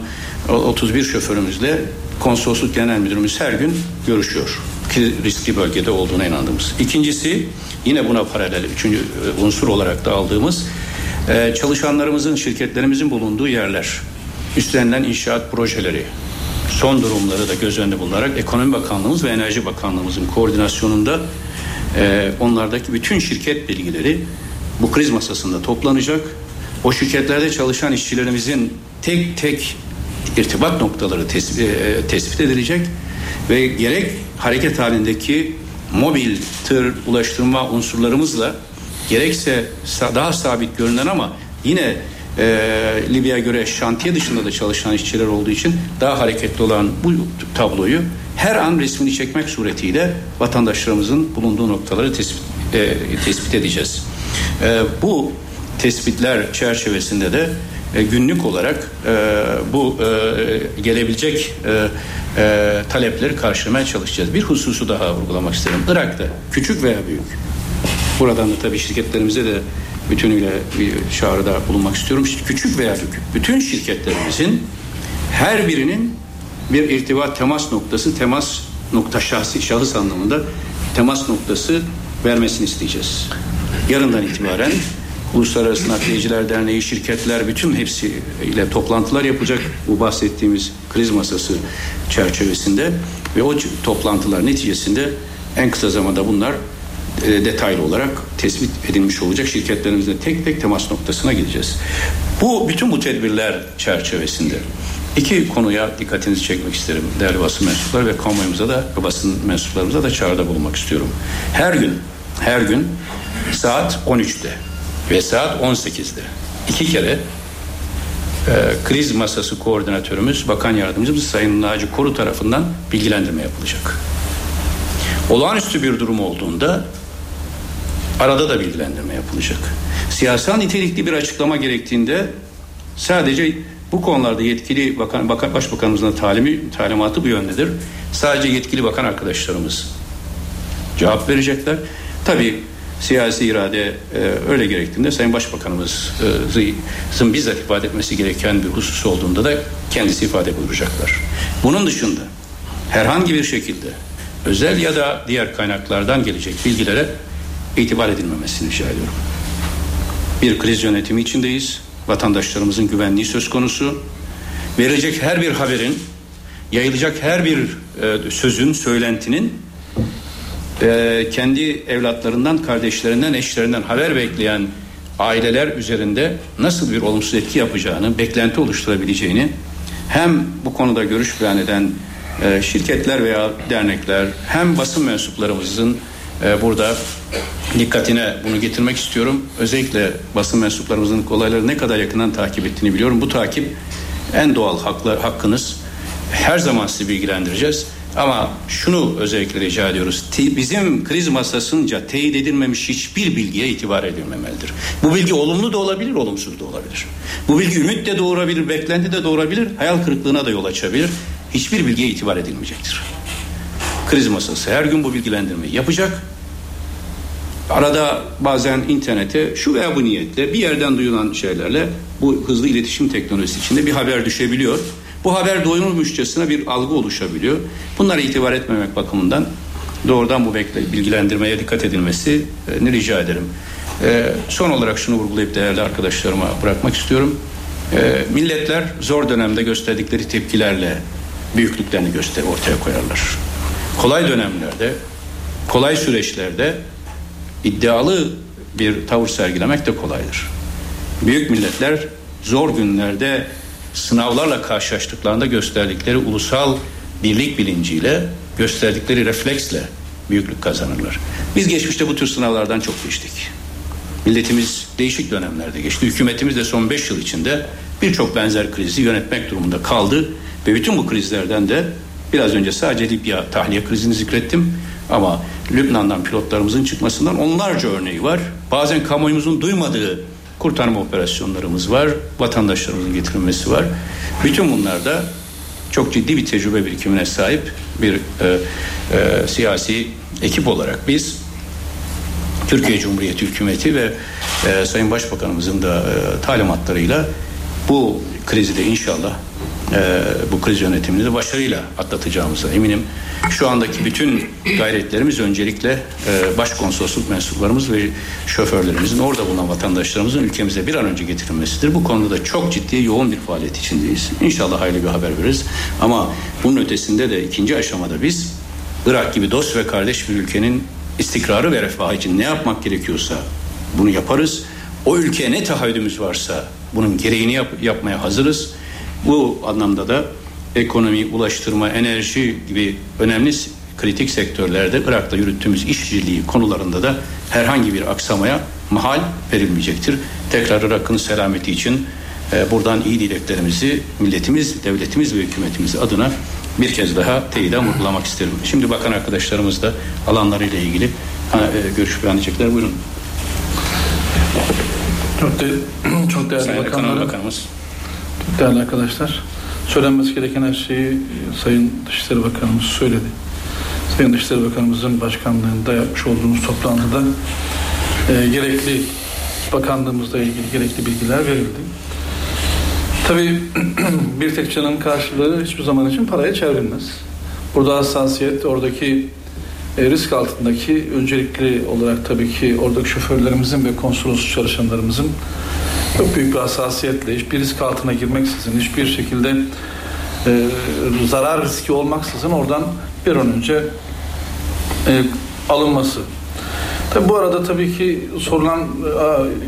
31 şoförümüzle konsolosluk genel müdürümüz her gün görüşüyor. Ki riskli bölgede olduğuna inandığımız. İkincisi yine buna paralel üçüncü e, unsur olarak da aldığımız e, çalışanlarımızın şirketlerimizin bulunduğu yerler üstlenilen inşaat projeleri son durumları da göz önünde bulunarak Ekonomi Bakanlığımız ve Enerji Bakanlığımızın koordinasyonunda e, onlardaki bütün şirket bilgileri bu kriz masasında toplanacak. O şirketlerde çalışan işçilerimizin tek tek irtibat noktaları tespit, e, tespit edilecek ve gerek hareket halindeki mobil tır ulaştırma unsurlarımızla gerekse daha sabit görünen ama yine e, Libya'ya göre şantiye dışında da çalışan işçiler olduğu için daha hareketli olan bu tabloyu her an resmini çekmek suretiyle vatandaşlarımızın bulunduğu noktaları tespit, e, tespit edeceğiz. E, bu tespitler çerçevesinde de e, günlük olarak e, bu e, gelebilecek e, e, talepleri karşılamaya çalışacağız. Bir hususu daha vurgulamak isterim. Irak'ta küçük veya büyük buradan da tabii şirketlerimize de bütünüyle bir çağrıda bulunmak istiyorum. Küçük veya büyük bütün şirketlerimizin her birinin bir irtibat temas noktası, temas nokta şahsi şahıs anlamında temas noktası vermesini isteyeceğiz. Yarından itibaren Uluslararası Nakliyeciler Derneği, şirketler bütün hepsi ile toplantılar yapacak bu bahsettiğimiz kriz masası çerçevesinde ve o toplantılar neticesinde en kısa zamanda bunlar detaylı olarak tespit edilmiş olacak şirketlerimizle tek tek temas noktasına gideceğiz. Bu bütün bu tedbirler çerçevesinde iki konuya dikkatinizi çekmek isterim değerli basın mensupları ve kamuoyumuza da basın mensuplarımıza da çağrıda bulunmak istiyorum. Her gün her gün saat 13'te ve saat 18'de iki kere e, kriz masası koordinatörümüz Bakan Yardımcımız Sayın Naci Koru tarafından bilgilendirme yapılacak. Olağanüstü bir durum olduğunda arada da bilgilendirme yapılacak. Siyasal nitelikli bir açıklama gerektiğinde sadece bu konularda yetkili bakan, bakan başbakanımızın talimi, talimatı bu yöndedir. Sadece yetkili bakan arkadaşlarımız cevap verecekler. Tabii siyasi irade e, öyle gerektiğinde Sayın Başbakanımızın bizzat ifade etmesi gereken bir husus olduğunda da kendisi ifade buyuracaklar. Bunun dışında herhangi bir şekilde özel ya da diğer kaynaklardan gelecek bilgilere itibar edilmemesini rica ediyorum. Bir kriz yönetimi içindeyiz. vatandaşlarımızın güvenliği söz konusu. Verilecek her bir haberin, yayılacak her bir e, sözün, söylentinin e, kendi evlatlarından, kardeşlerinden, eşlerinden haber bekleyen aileler üzerinde nasıl bir olumsuz etki yapacağını, beklenti oluşturabileceğini hem bu konuda görüş beyan eden e, şirketler veya dernekler hem basın mensuplarımızın burada dikkatine bunu getirmek istiyorum. Özellikle basın mensuplarımızın olayları ne kadar yakından takip ettiğini biliyorum. Bu takip en doğal haklar, hakkınız. Her zaman sizi bilgilendireceğiz. Ama şunu özellikle rica ediyoruz. Bizim kriz masasınca teyit edilmemiş hiçbir bilgiye itibar edilmemelidir. Bu bilgi olumlu da olabilir, olumsuz da olabilir. Bu bilgi ümit de doğurabilir, beklenti de doğurabilir, hayal kırıklığına da yol açabilir. Hiçbir bilgiye itibar edilmeyecektir. Kriz masası her gün bu bilgilendirmeyi yapacak. Arada bazen internete şu veya bu niyetle bir yerden duyulan şeylerle bu hızlı iletişim teknolojisi içinde bir haber düşebiliyor. Bu haber doyulmuşçasına bir algı oluşabiliyor. Bunlara itibar etmemek bakımından doğrudan bu bekle, bilgilendirmeye dikkat edilmesini rica ederim. Ee, son olarak şunu vurgulayıp değerli arkadaşlarıma bırakmak istiyorum. Ee, milletler zor dönemde gösterdikleri tepkilerle büyüklüklerini göster ortaya koyarlar. Kolay dönemlerde, kolay süreçlerde iddialı bir tavır sergilemek de kolaydır. Büyük milletler zor günlerde sınavlarla karşılaştıklarında gösterdikleri ulusal birlik bilinciyle, gösterdikleri refleksle büyüklük kazanırlar. Biz geçmişte bu tür sınavlardan çok geçtik. Milletimiz değişik dönemlerde geçti. Hükümetimiz de son 5 yıl içinde birçok benzer krizi yönetmek durumunda kaldı ve bütün bu krizlerden de biraz önce sadece Libya tahliye krizini zikrettim ama Lübnan'dan pilotlarımızın çıkmasından onlarca örneği var. Bazen kamuoyumuzun duymadığı kurtarma operasyonlarımız var. Vatandaşlarımızın getirilmesi var. Bütün bunlarda çok ciddi bir tecrübe birikimine sahip bir e, e, siyasi ekip olarak biz Türkiye Cumhuriyeti Hükümeti ve e, Sayın Başbakanımızın da e, talimatlarıyla bu krizi de inşallah e, bu kriz yönetimini de başarıyla atlatacağımıza eminim. Şu andaki bütün gayretlerimiz öncelikle e, başkonsolosluk mensuplarımız ve şoförlerimizin orada bulunan vatandaşlarımızın ülkemize bir an önce getirilmesidir. Bu konuda da çok ciddi yoğun bir faaliyet içindeyiz. İnşallah hayırlı bir haber veririz. Ama bunun ötesinde de ikinci aşamada biz Irak gibi dost ve kardeş bir ülkenin istikrarı ve refahı için ne yapmak gerekiyorsa bunu yaparız. O ülkeye ne taahhüdümüz varsa bunun gereğini yap- yapmaya hazırız. Bu anlamda da ekonomi, ulaştırma, enerji gibi önemli kritik sektörlerde Irak'ta yürüttüğümüz işbirliği konularında da herhangi bir aksamaya mahal verilmeyecektir. Tekrar Irak'ın selameti için e, buradan iyi dileklerimizi milletimiz, devletimiz ve hükümetimiz adına bir kez daha teyiden vurgulamak isterim. Şimdi bakan arkadaşlarımız da alanlarıyla ilgili e, görüş beyan edecekler. Buyurun. Çok, de, *clears throat* çok değerli Sayın bakanlarım, Bakanımız. Değerli arkadaşlar. Söylenmesi gereken her şeyi e, Sayın Dışişleri Bakanımız söyledi. Sayın Dışişleri Bakanımızın başkanlığında yapmış olduğumuz toplantıda e, gerekli bakanlığımızla ilgili gerekli bilgiler verildi. Tabii *clears throat* bir tek canın karşılığı hiçbir zaman için paraya çevrilmez. Burada hassasiyet oradaki e, risk altındaki öncelikli olarak tabii ki oradaki şoförlerimizin ve konsolosluk çalışanlarımızın çok büyük bir hassasiyetle hiçbir risk altına girmeksizin hiçbir şekilde e, zarar riski olmaksızın oradan bir an önce e, alınması. Tabii bu arada tabii ki sorulan e,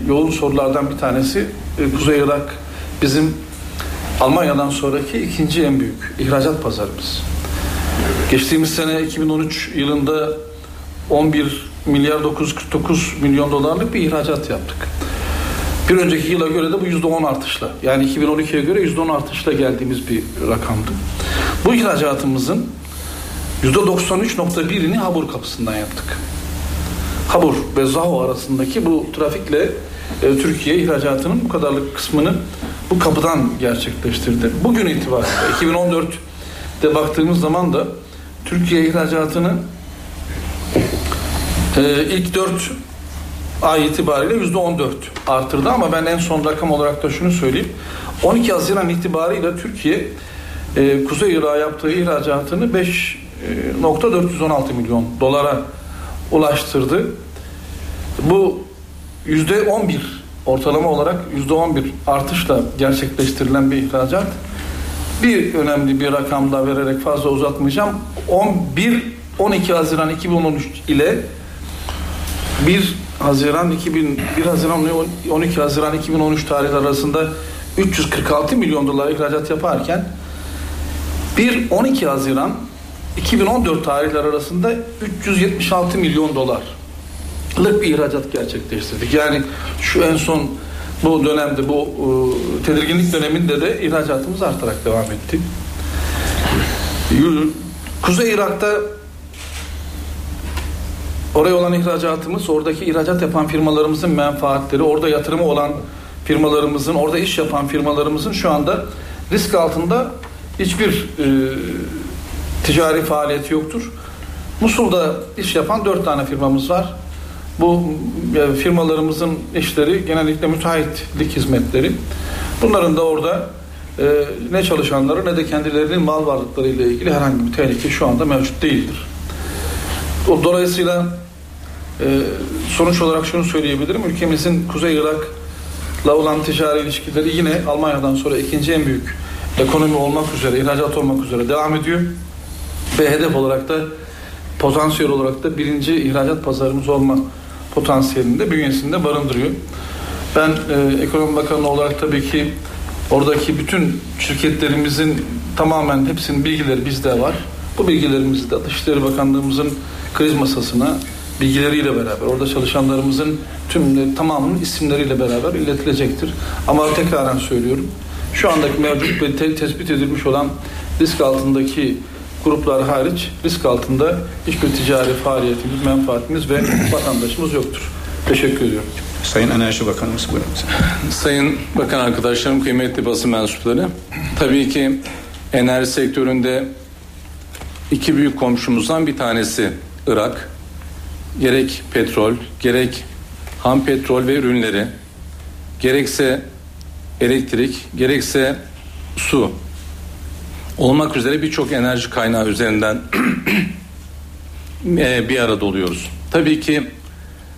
yoğun sorulardan bir tanesi e, Kuzey Irak bizim Almanya'dan sonraki ikinci en büyük ihracat pazarımız. Geçtiğimiz sene 2013 yılında 11 milyar 949 milyon dolarlık bir ihracat yaptık. Bir önceki yıla göre de bu %10 artışla yani 2012'ye göre %10 artışla geldiğimiz bir rakamdı. Bu ihracatımızın %93.1'ini Habur kapısından yaptık. Habur ve Zaho arasındaki bu trafikle e, Türkiye ihracatının bu kadarlık kısmını bu kapıdan gerçekleştirdi. Bugün itibariyle 2014'te baktığımız zaman da Türkiye ihracatını e, ilk 4 ay itibariyle yüzde 14 artırdı ama ben en son rakam olarak da şunu söyleyeyim. 12 Haziran itibariyle Türkiye e, Kuzey Irak'a yaptığı ihracatını 5.416 milyon dolara ulaştırdı. Bu yüzde 11 ortalama olarak %11 artışla gerçekleştirilen bir ihracat. Bir önemli bir rakam da vererek fazla uzatmayacağım. 11 12 Haziran 2013 ile 1 Haziran 2000 1 Haziran 12 Haziran 2013 tarihleri arasında 346 milyon dolar ihracat yaparken 1 12 Haziran 2014 tarihler arasında 376 milyon dolarlık bir ihracat gerçekleştirdik. Yani şu en son bu dönemde bu e, tedirginlik döneminde de ihracatımız artarak devam etti. Kuzey Irak'ta oraya olan ihracatımız, oradaki ihracat yapan firmalarımızın menfaatleri, orada yatırımı olan firmalarımızın, orada iş yapan firmalarımızın şu anda risk altında hiçbir e, ticari faaliyeti yoktur. Musul'da iş yapan dört tane firmamız var. Bu e, firmalarımızın işleri genellikle müteahhitlik hizmetleri. Bunların da orada e, ne çalışanları ne de kendilerinin mal varlıkları ile ilgili herhangi bir tehlike şu anda mevcut değildir. Dolayısıyla e, sonuç olarak şunu söyleyebilirim. Ülkemizin Kuzey Irak'la olan ticari ilişkileri yine Almanya'dan sonra ikinci en büyük ekonomi olmak üzere, ihracat olmak üzere devam ediyor. Ve hedef olarak da potansiyel olarak da birinci ihracat pazarımız olma potansiyelinde bünyesinde barındırıyor. Ben e, ekonomi bakanı olarak tabii ki oradaki bütün şirketlerimizin tamamen hepsinin bilgileri bizde var. Bu bilgilerimizi de Dışişleri Bakanlığımızın kriz masasına bilgileriyle beraber orada çalışanlarımızın tüm tamamının isimleriyle beraber iletilecektir. Ama tekraren söylüyorum. Şu andaki mevcut ve te- tespit edilmiş olan risk altındaki gruplar hariç risk altında hiçbir ticari faaliyetimiz, menfaatimiz ve vatandaşımız yoktur. Teşekkür ediyorum. Sayın Enerji Bakanımız buyurun. Sayın Bakan arkadaşlarım, kıymetli basın mensupları. Tabii ki enerji sektöründe iki büyük komşumuzdan bir tanesi Irak. Gerek petrol, gerek ham petrol ve ürünleri, gerekse elektrik, gerekse su olmak üzere birçok enerji kaynağı üzerinden *clears throat* e, bir arada oluyoruz. Tabii ki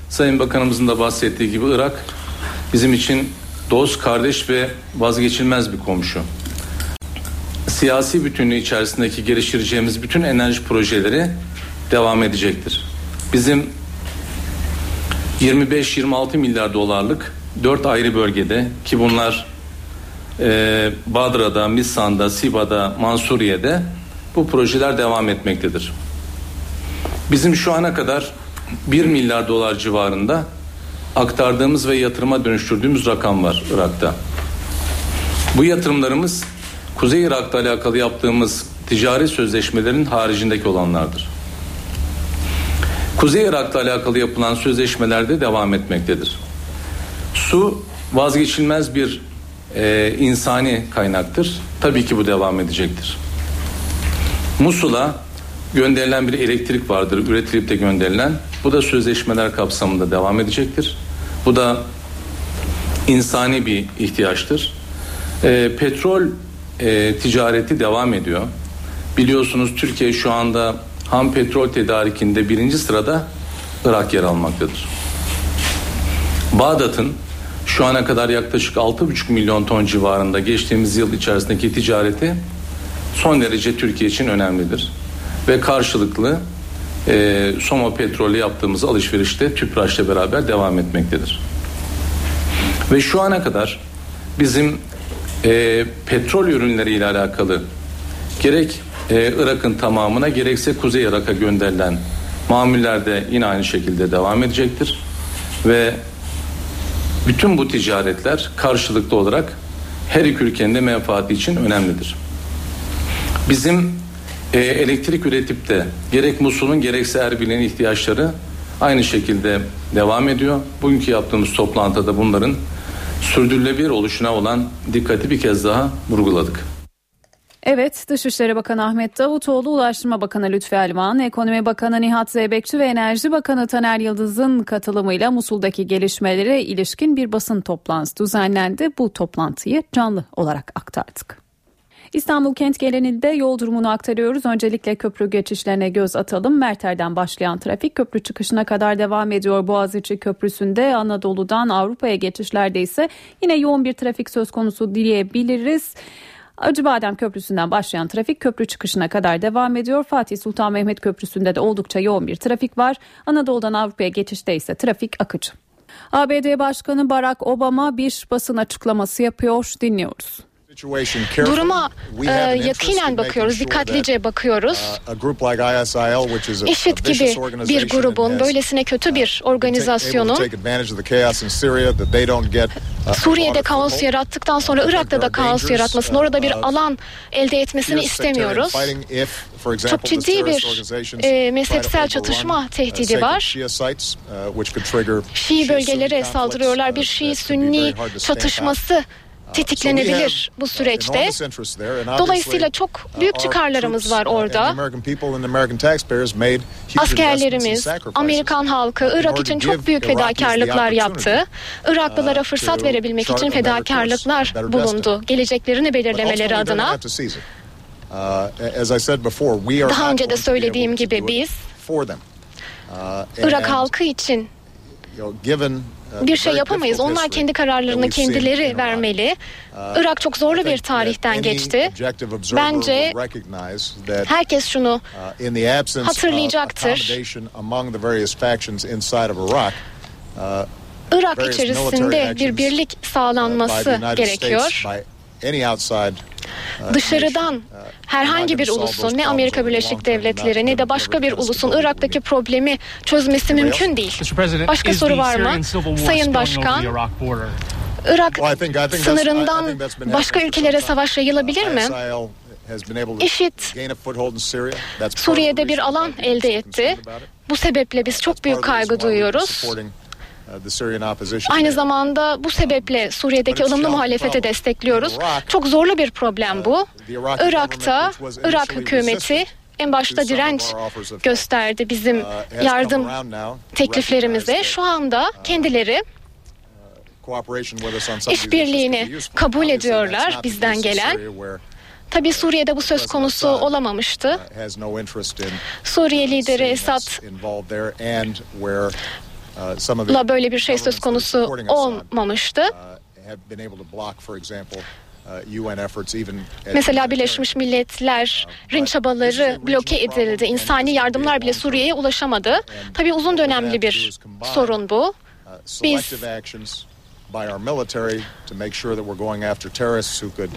Sayın Bakanımızın da bahsettiği gibi Irak bizim için dost, kardeş ve vazgeçilmez bir komşu. Siyasi bütünlüğü içerisindeki geliştireceğimiz bütün enerji projeleri devam edecektir. Bizim 25-26 milyar dolarlık dört ayrı bölgede ki bunlar e, Badra'da, Misan'da, Siba'da, Mansuriye'de bu projeler devam etmektedir. Bizim şu ana kadar 1 milyar dolar civarında aktardığımız ve yatırıma dönüştürdüğümüz rakam var Irak'ta. Bu yatırımlarımız Kuzey Irak'ta alakalı yaptığımız ticari sözleşmelerin haricindeki olanlardır. Kuzey Irak'ta alakalı yapılan sözleşmelerde devam etmektedir. Su vazgeçilmez bir e, insani kaynaktır. Tabii ki bu devam edecektir. Musul'a gönderilen bir elektrik vardır, üretilip de gönderilen. Bu da sözleşmeler kapsamında devam edecektir. Bu da insani bir ihtiyaçtır. E, petrol e, ticareti devam ediyor. Biliyorsunuz Türkiye şu anda ham petrol tedarikinde birinci sırada Irak yer almaktadır. Bağdat'ın şu ana kadar yaklaşık 6,5 milyon ton civarında geçtiğimiz yıl içerisindeki ticareti son derece Türkiye için önemlidir. Ve karşılıklı e, Soma petrolü yaptığımız alışverişte TÜPRAŞ'la beraber devam etmektedir. Ve şu ana kadar bizim e, petrol ürünleriyle alakalı gerek e, Irak'ın tamamına gerekse Kuzey Irak'a gönderilen mamuller de yine aynı şekilde devam edecektir. Ve bütün bu ticaretler karşılıklı olarak her iki ülkenin de menfaati için önemlidir. Bizim e, elektrik üretip de gerek Musul'un gerekse Erbil'in ihtiyaçları aynı şekilde devam ediyor. Bugünkü yaptığımız toplantıda bunların sürdürülebilir oluşuna olan dikkati bir kez daha vurguladık. Evet, Dışişleri Bakanı Ahmet Davutoğlu, Ulaştırma Bakanı Lütfi Elvan, Ekonomi Bakanı Nihat Zeybekçi ve Enerji Bakanı Taner Yıldız'ın katılımıyla Musul'daki gelişmelere ilişkin bir basın toplantısı düzenlendi. Bu toplantıyı canlı olarak aktardık. İstanbul kent genelinde yol durumunu aktarıyoruz. Öncelikle köprü geçişlerine göz atalım. Merter'den başlayan trafik köprü çıkışına kadar devam ediyor. Boğaziçi Köprüsü'nde Anadolu'dan Avrupa'ya geçişlerde ise yine yoğun bir trafik söz konusu diyebiliriz. Acıbadem Köprüsü'nden başlayan trafik köprü çıkışına kadar devam ediyor. Fatih Sultan Mehmet Köprüsü'nde de oldukça yoğun bir trafik var. Anadolu'dan Avrupa'ya geçişte ise trafik akıcı. ABD Başkanı Barack Obama bir basın açıklaması yapıyor. Dinliyoruz. Duruma e, yakinen bakıyoruz, dikkatlice bakıyoruz. IŞİD gibi bir grubun, böylesine kötü bir organizasyonun Suriye'de kaos yarattıktan sonra Irak'ta da kaos yaratmasını, orada bir alan elde etmesini istemiyoruz. Çok ciddi bir e, mezhepsel çatışma tehdidi var. Şii bölgelere saldırıyorlar. Bir Şii-Sünni çatışması tetiklenebilir bu süreçte. Dolayısıyla çok büyük çıkarlarımız var orada. Askerlerimiz, Amerikan halkı Irak için çok büyük fedakarlıklar yaptı. Iraklılara fırsat verebilmek için fedakarlıklar bulundu. Geleceklerini belirlemeleri adına. Daha önce de söylediğim gibi biz Irak halkı için bir şey yapamayız. Onlar kendi kararlarını kendileri vermeli. Irak çok zorlu bir tarihten geçti. Bence herkes şunu hatırlayacaktır. Irak içerisinde bir birlik sağlanması gerekiyor. Dışarıdan herhangi bir ulusun ne Amerika Birleşik Devletleri ne de başka bir ulusun Irak'taki problemi çözmesi mümkün değil. Başka soru var mı? Sayın Başkan, Irak sınırından başka ülkelere savaş yayılabilir mi? IŞİD Suriye'de bir alan elde etti. Bu sebeple biz çok büyük kaygı duyuyoruz. Aynı zamanda bu sebeple Suriye'deki ılımlı muhalefete destekliyoruz. Çok zorlu bir problem bu. Irak'ta Irak hükümeti en başta direnç gösterdi bizim yardım tekliflerimize. Şu anda kendileri işbirliğini kabul ediyorlar bizden gelen. Tabi Suriye'de bu söz konusu olamamıştı. Suriye lideri Esad la böyle bir şey söz konusu olmamıştı. Mesela Birleşmiş Milletler'in çabaları bloke edildi. İnsani yardımlar bile Suriye'ye ulaşamadı. Tabii uzun dönemli bir sorun bu. Biz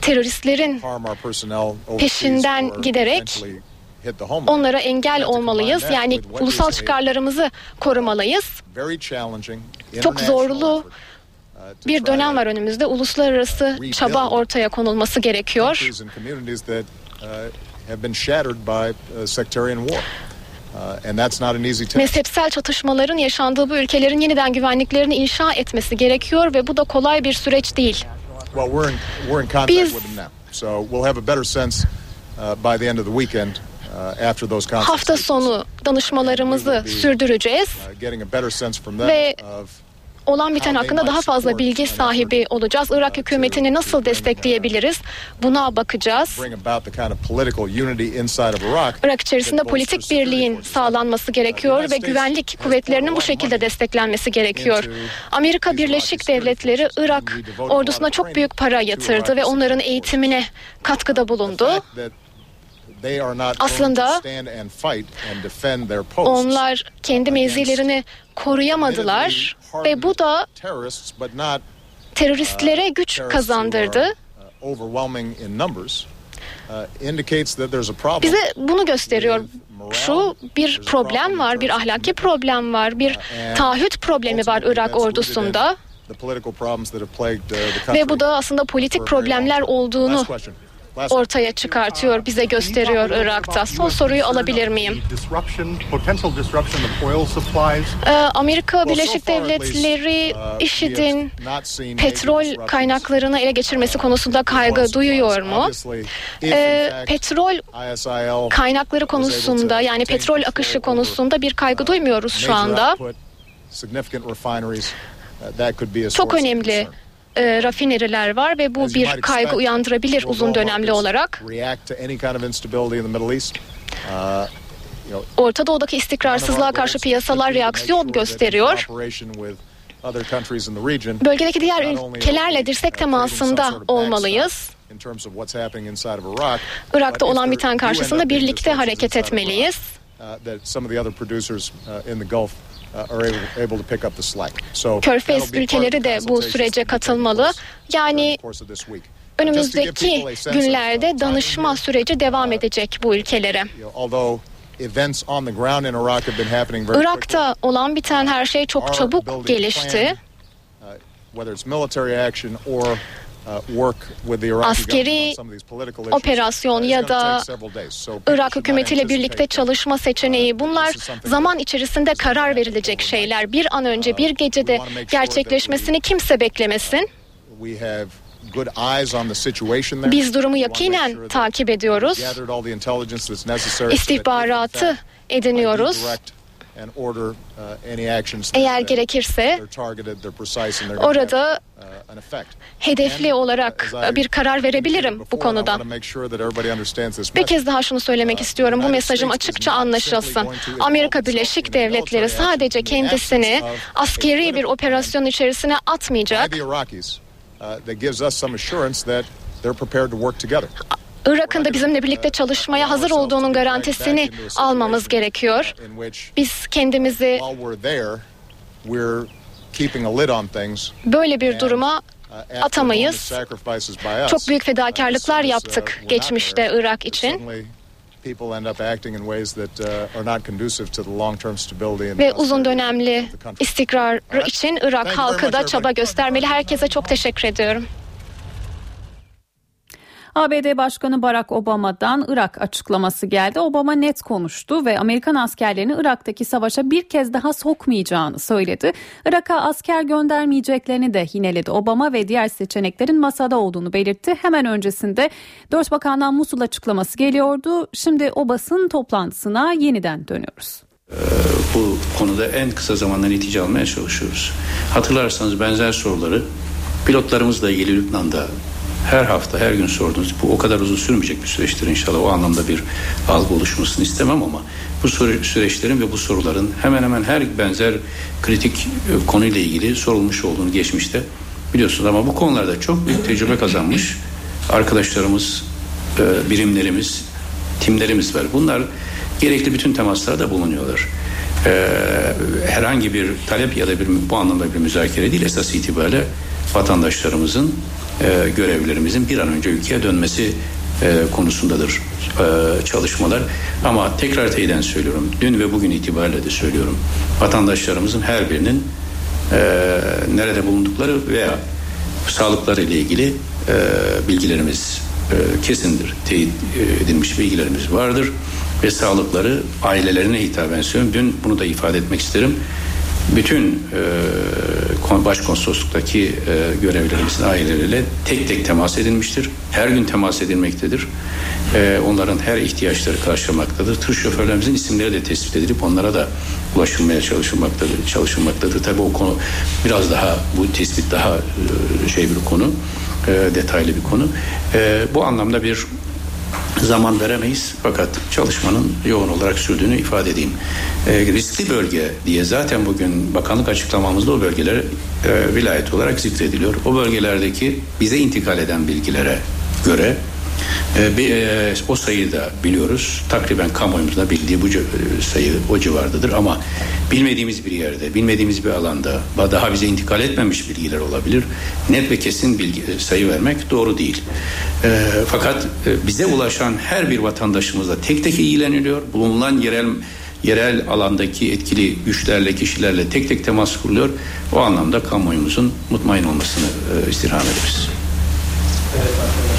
teröristlerin peşinden giderek onlara engel olmalıyız. Yani ulusal çıkarlarımızı korumalıyız. Çok zorlu bir dönem var önümüzde. Uluslararası çaba ortaya konulması gerekiyor. Mezhepsel çatışmaların yaşandığı bu ülkelerin yeniden güvenliklerini inşa etmesi gerekiyor ve bu da kolay bir süreç değil. Biz hafta sonu danışmalarımızı sürdüreceğiz ve olan biten hakkında daha fazla bilgi sahibi olacağız. Irak hükümetini nasıl destekleyebiliriz? Buna bakacağız. Irak içerisinde politik birliğin sağlanması gerekiyor ve güvenlik kuvvetlerinin bu şekilde desteklenmesi gerekiyor. Amerika Birleşik Devletleri Irak ordusuna çok büyük para yatırdı ve onların eğitimine katkıda bulundu. Aslında onlar kendi mevzilerini koruyamadılar ve bu da teröristlere güç kazandırdı. Bize bunu gösteriyor. Şu bir problem var, bir ahlaki problem var, bir taahhüt problemi var Irak ordusunda. Ve bu da aslında politik problemler olduğunu ortaya çıkartıyor, bize gösteriyor Irak'ta. Son soruyu alabilir miyim? Ee, Amerika Birleşik Devletleri IŞİD'in petrol kaynaklarını ele geçirmesi konusunda kaygı duyuyor mu? Ee, petrol kaynakları konusunda yani petrol akışı konusunda bir kaygı duymuyoruz şu anda. Çok önemli e, rafineriler var ve bu bir kaygı uyandırabilir uzun dönemli olarak. Orta Doğu'daki istikrarsızlığa karşı piyasalar reaksiyon gösteriyor. Bölgedeki diğer ülkelerle dirsek temasında olmalıyız. Irak'ta olan biten karşısında birlikte hareket etmeliyiz. Körfez ülkeleri de bu sürece katılmalı. Yani önümüzdeki günlerde danışma süreci devam edecek bu ülkelere. Irak'ta olan biten her şey çok çabuk gelişti. Askeri operasyon ya da Irak hükümetiyle birlikte çalışma seçeneği bunlar zaman içerisinde karar verilecek şeyler. Bir an önce bir gecede gerçekleşmesini kimse beklemesin. Biz durumu yakinen takip ediyoruz. İstihbaratı ediniyoruz. Eğer gerekirse orada hedefli olarak bir karar verebilirim bu konuda. Bir kez daha şunu söylemek istiyorum. Bu mesajım açıkça anlaşılsın. Amerika Birleşik Devletleri sadece kendisini askeri bir operasyon içerisine atmayacak. Irak'ın da bizimle birlikte çalışmaya hazır olduğunun garantisini almamız gerekiyor. Biz kendimizi böyle bir duruma atamayız. Çok büyük fedakarlıklar yaptık geçmişte Irak için. Ve uzun dönemli istikrarı için Irak halkı da çaba göstermeli. Herkese çok teşekkür ediyorum. ABD Başkanı Barack Obama'dan Irak açıklaması geldi. Obama net konuştu ve Amerikan askerlerini Irak'taki savaşa bir kez daha sokmayacağını söyledi. Irak'a asker göndermeyeceklerini de yineledi. Obama ve diğer seçeneklerin masada olduğunu belirtti. Hemen öncesinde dört bakandan Musul açıklaması geliyordu. Şimdi o basın toplantısına yeniden dönüyoruz. Bu konuda en kısa zamanda netice almaya çalışıyoruz. Hatırlarsanız benzer soruları pilotlarımızla ilgili Lübnan'da her hafta her gün sordunuz. Bu o kadar uzun sürmeyecek bir süreçtir inşallah. O anlamda bir algı oluşmasını istemem ama bu süreçlerin ve bu soruların hemen hemen her benzer kritik konuyla ilgili sorulmuş olduğunu geçmişte biliyorsunuz ama bu konularda çok büyük tecrübe kazanmış arkadaşlarımız, birimlerimiz, timlerimiz var. Bunlar gerekli bütün temaslarda bulunuyorlar. herhangi bir talep ya da bir bu anlamda bir müzakere değil esas itibariyle vatandaşlarımızın e, görevlerimizin bir an önce ülkeye dönmesi e, konusundadır e, çalışmalar. Ama tekrar teyiden söylüyorum. Dün ve bugün itibariyle de söylüyorum. Vatandaşlarımızın her birinin e, nerede bulundukları veya sağlıkları ile ilgili e, bilgilerimiz e, kesindir. Teyit edilmiş bilgilerimiz vardır ve sağlıkları ailelerine hitaben söylüyorum. Dün bunu da ifade etmek isterim bütün e, başkonsoloslukdaki e, görevlerimizin aileleriyle tek tek temas edilmiştir. Her gün temas edilmektedir. E, onların her ihtiyaçları karşılamaktadır. Tır şoförlerimizin isimleri de tespit edilip onlara da ulaşılmaya çalışılmaktadır. çalışılmaktadır. Tabii o konu biraz daha bu tespit daha e, şey bir konu, e, detaylı bir konu. Bu anlamda bir zaman veremeyiz fakat çalışmanın yoğun olarak sürdüğünü ifade edeyim. E, riskli bölge diye zaten bugün bakanlık açıklamamızda o bölgeler e, vilayet olarak zikrediliyor. O bölgelerdeki bize intikal eden bilgilere göre e, e, o sayıyı da biliyoruz. Takriben kamuoyumuzda bildiği bu sayı o civardadır ama bilmediğimiz bir yerde, bilmediğimiz bir alanda daha bize intikal etmemiş bilgiler olabilir. Net ve kesin bilgi sayı vermek doğru değil. E, fakat e, bize ulaşan her bir vatandaşımızla tek tek ilgileniliyor. Bulunan yerel yerel alandaki etkili güçlerle, kişilerle tek tek temas kuruluyor. O anlamda kamuoyumuzun mutmain olmasını e, istirham ederiz. Evet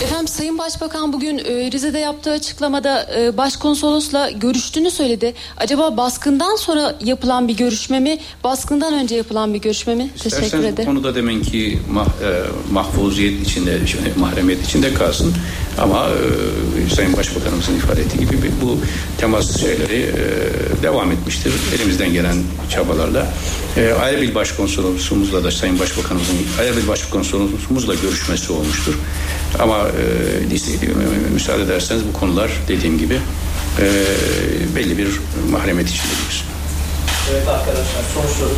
arkadaşlar. Efendim Sayın Başbakan bugün e, Rize'de yaptığı açıklamada e, başkonsolosla görüştüğünü söyledi. Acaba baskından sonra yapılan bir görüşme mi, baskından önce yapılan bir görüşme mi? İsterseniz Teşekkür ederim. konuda demin ki mah, e, mahfuziyet içinde, mahremiyet içinde kalsın. Ama e, Sayın Başbakanımızın ifade ettiği gibi bu temas şeyleri e, devam etmiştir. Elimizden gelen çabalarla. E, Erbil Başkonsolosumuzla da Sayın Başbakanımızın Erbil Başkonsolosumuzla görüşmesi olmuştur. Ama e, müsaade ederseniz bu konular dediğim gibi e, belli bir mahremiyet içindeyiz. Evet arkadaşlar son soru.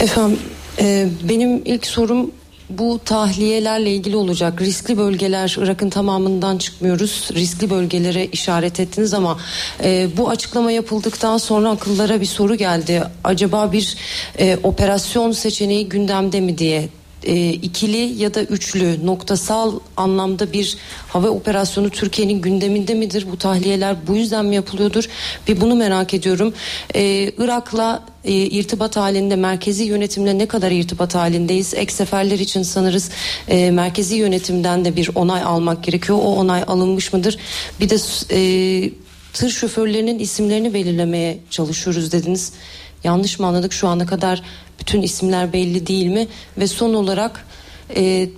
Efendim e, benim ilk sorum bu tahliyelerle ilgili olacak. Riskli bölgeler Irak'ın tamamından çıkmıyoruz. Riskli bölgelere işaret ettiniz ama e, bu açıklama yapıldıktan sonra akıllara bir soru geldi. Acaba bir e, operasyon seçeneği gündemde mi diye e, ikili ya da üçlü noktasal anlamda bir hava operasyonu Türkiye'nin gündeminde midir? Bu tahliyeler bu yüzden mi yapılıyordur? Bir bunu merak ediyorum. E, Irak'la e, irtibat halinde merkezi yönetimle ne kadar irtibat halindeyiz? Ek seferler için sanırız e, merkezi yönetimden de bir onay almak gerekiyor. O onay alınmış mıdır? Bir de e, tır şoförlerinin isimlerini belirlemeye çalışıyoruz dediniz. Yanlış mı anladık şu ana kadar bütün isimler belli değil mi? Ve son olarak e,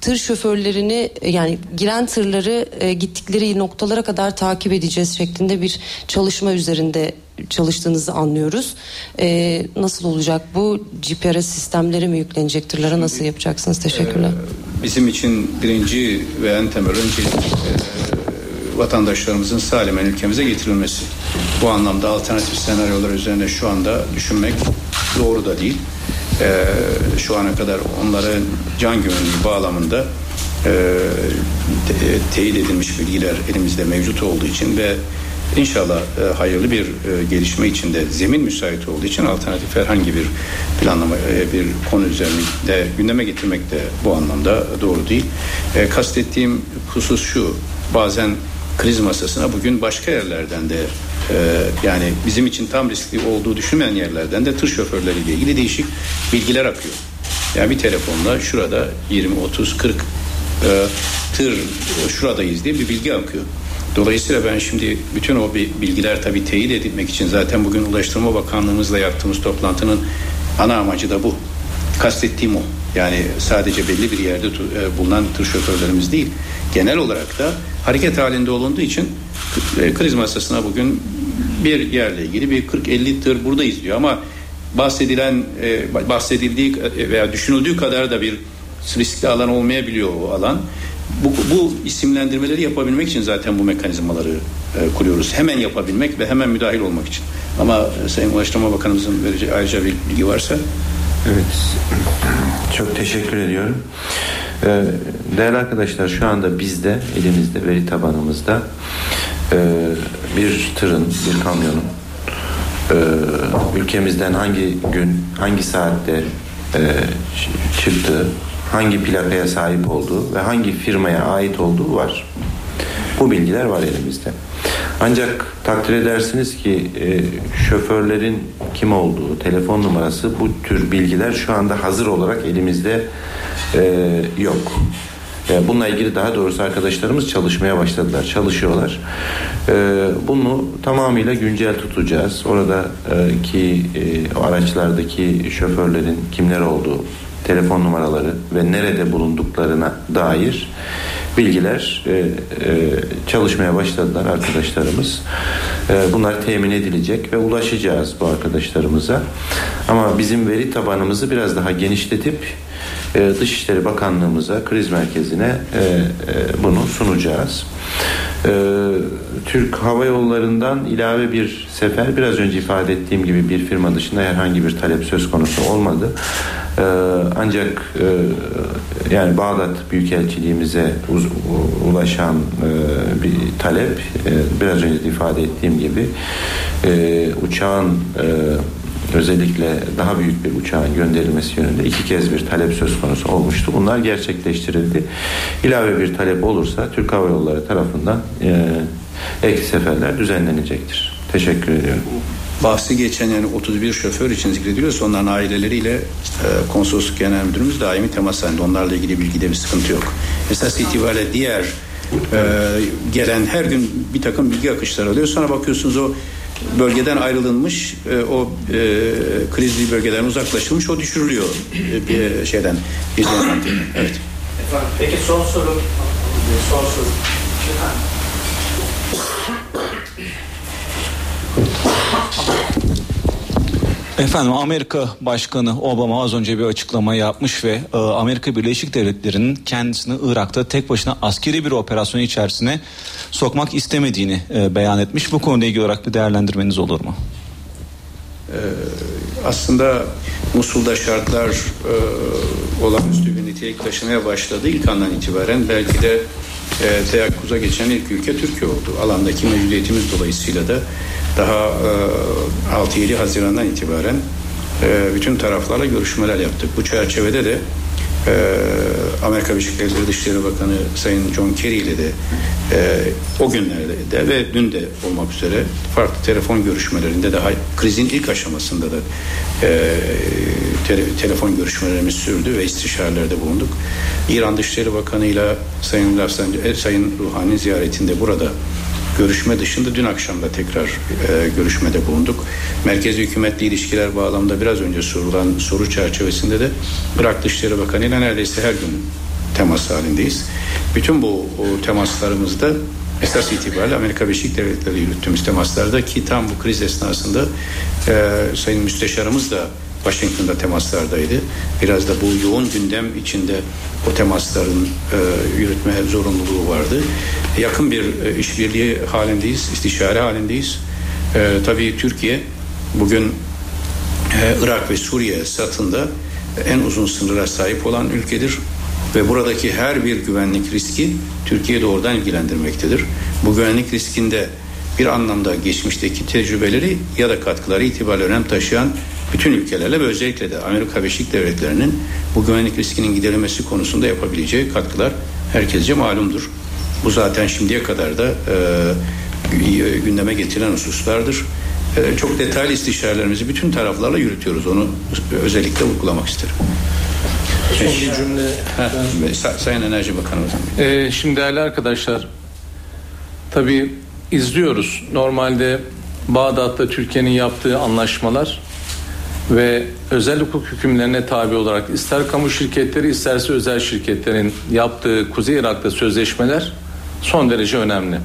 tır şoförlerini yani giren tırları e, gittikleri noktalara kadar takip edeceğiz şeklinde bir çalışma üzerinde çalıştığınızı anlıyoruz. E, nasıl olacak bu? GPRS sistemleri mi yüklenecek tırlara nasıl yapacaksınız? Teşekkürler. E, bizim için birinci ve en temel öncelik e, vatandaşlarımızın salimen ülkemize getirilmesi. Bu anlamda alternatif senaryolar üzerine şu anda düşünmek doğru da değil. Ee, şu ana kadar onların can güvenliği bağlamında e, te, teyit edilmiş bilgiler elimizde mevcut olduğu için ve inşallah e, hayırlı bir e, gelişme içinde zemin müsait olduğu için alternatif herhangi bir planlama e, bir konu üzerinde gündeme getirmek de bu anlamda doğru değil. E, kastettiğim husus şu bazen kriz masasına bugün başka yerlerden de e, yani bizim için tam riskli olduğu düşünmeyen yerlerden de tır şoförleriyle ilgili değişik bilgiler akıyor. Yani bir telefonla şurada 20, 30, 40 e, tır şuradayız diye bir bilgi akıyor. Dolayısıyla ben şimdi bütün o bilgiler tabii teyit edilmek için zaten bugün Ulaştırma Bakanlığımızla yaptığımız toplantının ana amacı da bu. Kastettiğim o. Yani sadece belli bir yerde e, bulunan tır şoförlerimiz değil. Genel olarak da hareket halinde olunduğu için e, kriz masasına bugün bir yerle ilgili bir 40-50 tır burada izliyor ama bahsedilen e, bahsedildiği veya düşünüldüğü kadar da bir riskli alan olmayabiliyor o alan. Bu, bu isimlendirmeleri yapabilmek için zaten bu mekanizmaları e, kuruyoruz. Hemen yapabilmek ve hemen müdahil olmak için. Ama Sayın Ulaştırma Bakanımızın vereceği ayrıca bir bilgi varsa. Evet. *clears throat* Çok teşekkür ediyorum. Ee, değerli arkadaşlar şu anda bizde elimizde veri tabanımızda e, bir tırın bir kamyonun e, ülkemizden hangi gün hangi saatte e, çıktığı hangi plakaya sahip olduğu ve hangi firmaya ait olduğu var. Bu bilgiler var elimizde. Ancak takdir edersiniz ki e, şoförlerin kim olduğu, telefon numarası bu tür bilgiler şu anda hazır olarak elimizde e, yok. E, bununla ilgili daha doğrusu arkadaşlarımız çalışmaya başladılar, çalışıyorlar. E, bunu tamamıyla güncel tutacağız. Oradaki e, araçlardaki şoförlerin kimler olduğu, telefon numaraları ve nerede bulunduklarına dair bilgiler e, e, çalışmaya başladılar arkadaşlarımız. E, bunlar temin edilecek ve ulaşacağız bu arkadaşlarımıza. Ama bizim veri tabanımızı biraz daha genişletip e, Dışişleri Bakanlığımıza, kriz merkezine e, e, bunu sunacağız. E, Türk Hava Yolları'ndan ilave bir sefer biraz önce ifade ettiğim gibi bir firma dışında herhangi bir talep söz konusu olmadı. Ee, ancak e, yani Bağdat Büyükelçiliğimize uz, ulaşan e, bir talep e, biraz önce ifade ettiğim gibi e, uçağın e, özellikle daha büyük bir uçağın gönderilmesi yönünde iki kez bir talep söz konusu olmuştu. Bunlar gerçekleştirildi. İlave bir talep olursa Türk Hava Yolları tarafından e, ek seferler düzenlenecektir. Teşekkür ediyorum bahsi geçen yani 31 şoför için zikrediliyorsa onların aileleriyle e, konsolosluk genel müdürümüz daimi temas halinde. Onlarla ilgili bilgide bir sıkıntı yok. Esas itibariyle diğer e, gelen her gün bir takım bilgi akışları alıyor. Sonra bakıyorsunuz o bölgeden ayrılınmış, e, o e, krizli bölgeden uzaklaşılmış, o düşürülüyor e, bir şeyden, bir Evet. Efendim, peki son soru, son soru. Efendim Amerika Başkanı Obama az önce bir açıklama yapmış ve e, Amerika Birleşik Devletleri'nin kendisini Irak'ta tek başına askeri bir operasyon içerisine sokmak istemediğini e, beyan etmiş. Bu konuyla ilgili olarak bir değerlendirmeniz olur mu? Ee, aslında Musul'da şartlar e, olağanüstü bir nitelik taşımaya başladı ilk andan itibaren. Belki de e, teyakkuza geçen ilk ülke Türkiye oldu. Alandaki mevcudiyetimiz dolayısıyla da daha e, 6-7 Haziran'dan itibaren e, bütün taraflarla görüşmeler yaptık. Bu çerçevede de e, Amerika Birleşik Devletleri Dışişleri Bakanı Sayın John Kerry ile de e, o günlerde de ve dün de olmak üzere farklı telefon görüşmelerinde daha krizin ilk aşamasında da e, te, telefon görüşmelerimiz sürdü ve istişarelerde bulunduk. İran Dışişleri Bakanı ile Sayın, Rafsan, Sayın Ruhani ziyaretinde burada görüşme dışında dün akşam da tekrar e, görüşmede bulunduk. Merkezi hükümetli ilişkiler bağlamında biraz önce sorulan soru çerçevesinde de Irak Dışişleri Bakanı ile neredeyse her gün temas halindeyiz. Bütün bu o temaslarımızda esas itibariyle Amerika Birleşik Devletleri yürüttüğümüz temaslarda ki tam bu kriz esnasında e, Sayın Müsteşarımız da Washington'da temaslardaydı. Biraz da bu yoğun gündem içinde o temasların e, yürütme zorunluluğu vardı. Yakın bir e, işbirliği halindeyiz, istişare halindeyiz. E, tabii Türkiye bugün e, Irak ve Suriye satında en uzun sınıra sahip olan ülkedir ve buradaki her bir güvenlik riski Türkiye doğrudan ilgilendirmektedir. Bu güvenlik riskinde bir anlamda geçmişteki tecrübeleri ya da katkıları itibariyle önem taşıyan bütün ülkelerle ve özellikle de Amerika Birleşik Devletleri'nin bu güvenlik riskinin giderilmesi konusunda yapabileceği katkılar herkesce malumdur. Bu zaten şimdiye kadar da e, gündeme getirilen hususlardır. E, çok detaylı istişarelerimizi bütün taraflarla yürütüyoruz. Onu özellikle vurgulamak isterim. Son bir cümle. Heh, Sayın Enerji Bakanımız. Ee, şimdi değerli arkadaşlar, tabii izliyoruz. Normalde Bağdat'ta Türkiye'nin yaptığı anlaşmalar ve özel hukuk hükümlerine tabi olarak ister kamu şirketleri isterse özel şirketlerin yaptığı Kuzey Irak'ta sözleşmeler son derece önemli.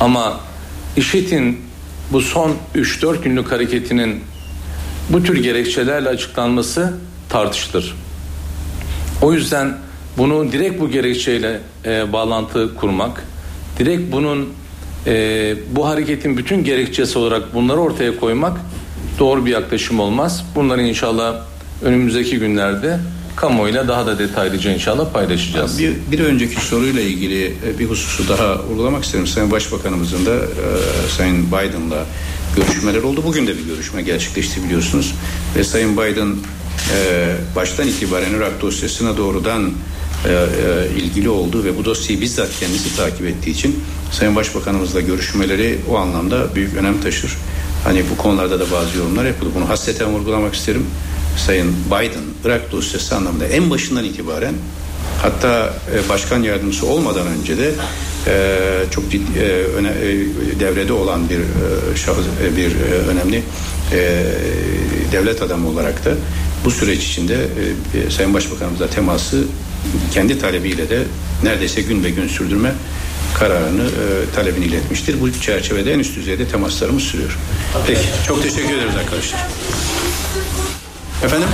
Ama IŞİD'in bu son 3-4 günlük hareketinin bu tür gerekçelerle açıklanması tartışılır. O yüzden bunu direkt bu gerekçeyle e, bağlantı kurmak, direkt bunun e, bu hareketin bütün gerekçesi olarak bunları ortaya koymak doğru bir yaklaşım olmaz. Bunları inşallah önümüzdeki günlerde kamuoyuyla daha da detaylıca inşallah paylaşacağız. Bir, bir önceki soruyla ilgili e, bir hususu daha vurgulamak isterim. Sayın Başbakanımızın da e, Sayın Biden'la görüşmeler oldu. Bugün de bir görüşme gerçekleşti biliyorsunuz. Ve Sayın Biden e, baştan itibaren Irak dosyasına doğrudan e, e, ilgili oldu ve bu dosyayı bizzat kendisi takip ettiği için Sayın Başbakanımızla görüşmeleri o anlamda büyük önem taşır. Hani bu konularda da bazı yorumlar yapıldı. Bunu hasreten vurgulamak isterim. Sayın Biden Irak dosyası anlamında en başından itibaren hatta e, başkan yardımcısı olmadan önce de e, çok e, öne, devrede olan bir şahıs bir önemli devlet adamı olarak da bu süreç içinde Sayın Başbakanımızla teması kendi talebiyle de neredeyse gün ve gün sürdürme kararını e, talebini iletmiştir. Bu çerçevede en üst düzeyde temaslarımız sürüyor. Peki çok teşekkür ederiz arkadaşlar. Efendim?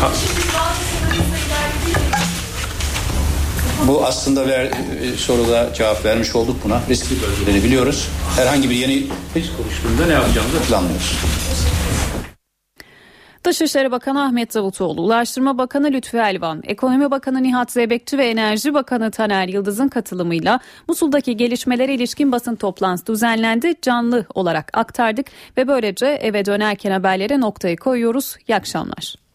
Ha. Bu aslında ver, e, soruda cevap vermiş olduk buna. Riskli bölgeleri biliyoruz. Herhangi bir yeni risk oluştuğunda ne yapacağımızı planlıyoruz. Dışişleri Bakanı Ahmet Davutoğlu, Ulaştırma Bakanı Lütfü Elvan, Ekonomi Bakanı Nihat Zeybekçi ve Enerji Bakanı Taner Yıldız'ın katılımıyla Musul'daki gelişmelere ilişkin basın toplantısı düzenlendi. Canlı olarak aktardık ve böylece eve dönerken haberlere noktayı koyuyoruz. İyi akşamlar.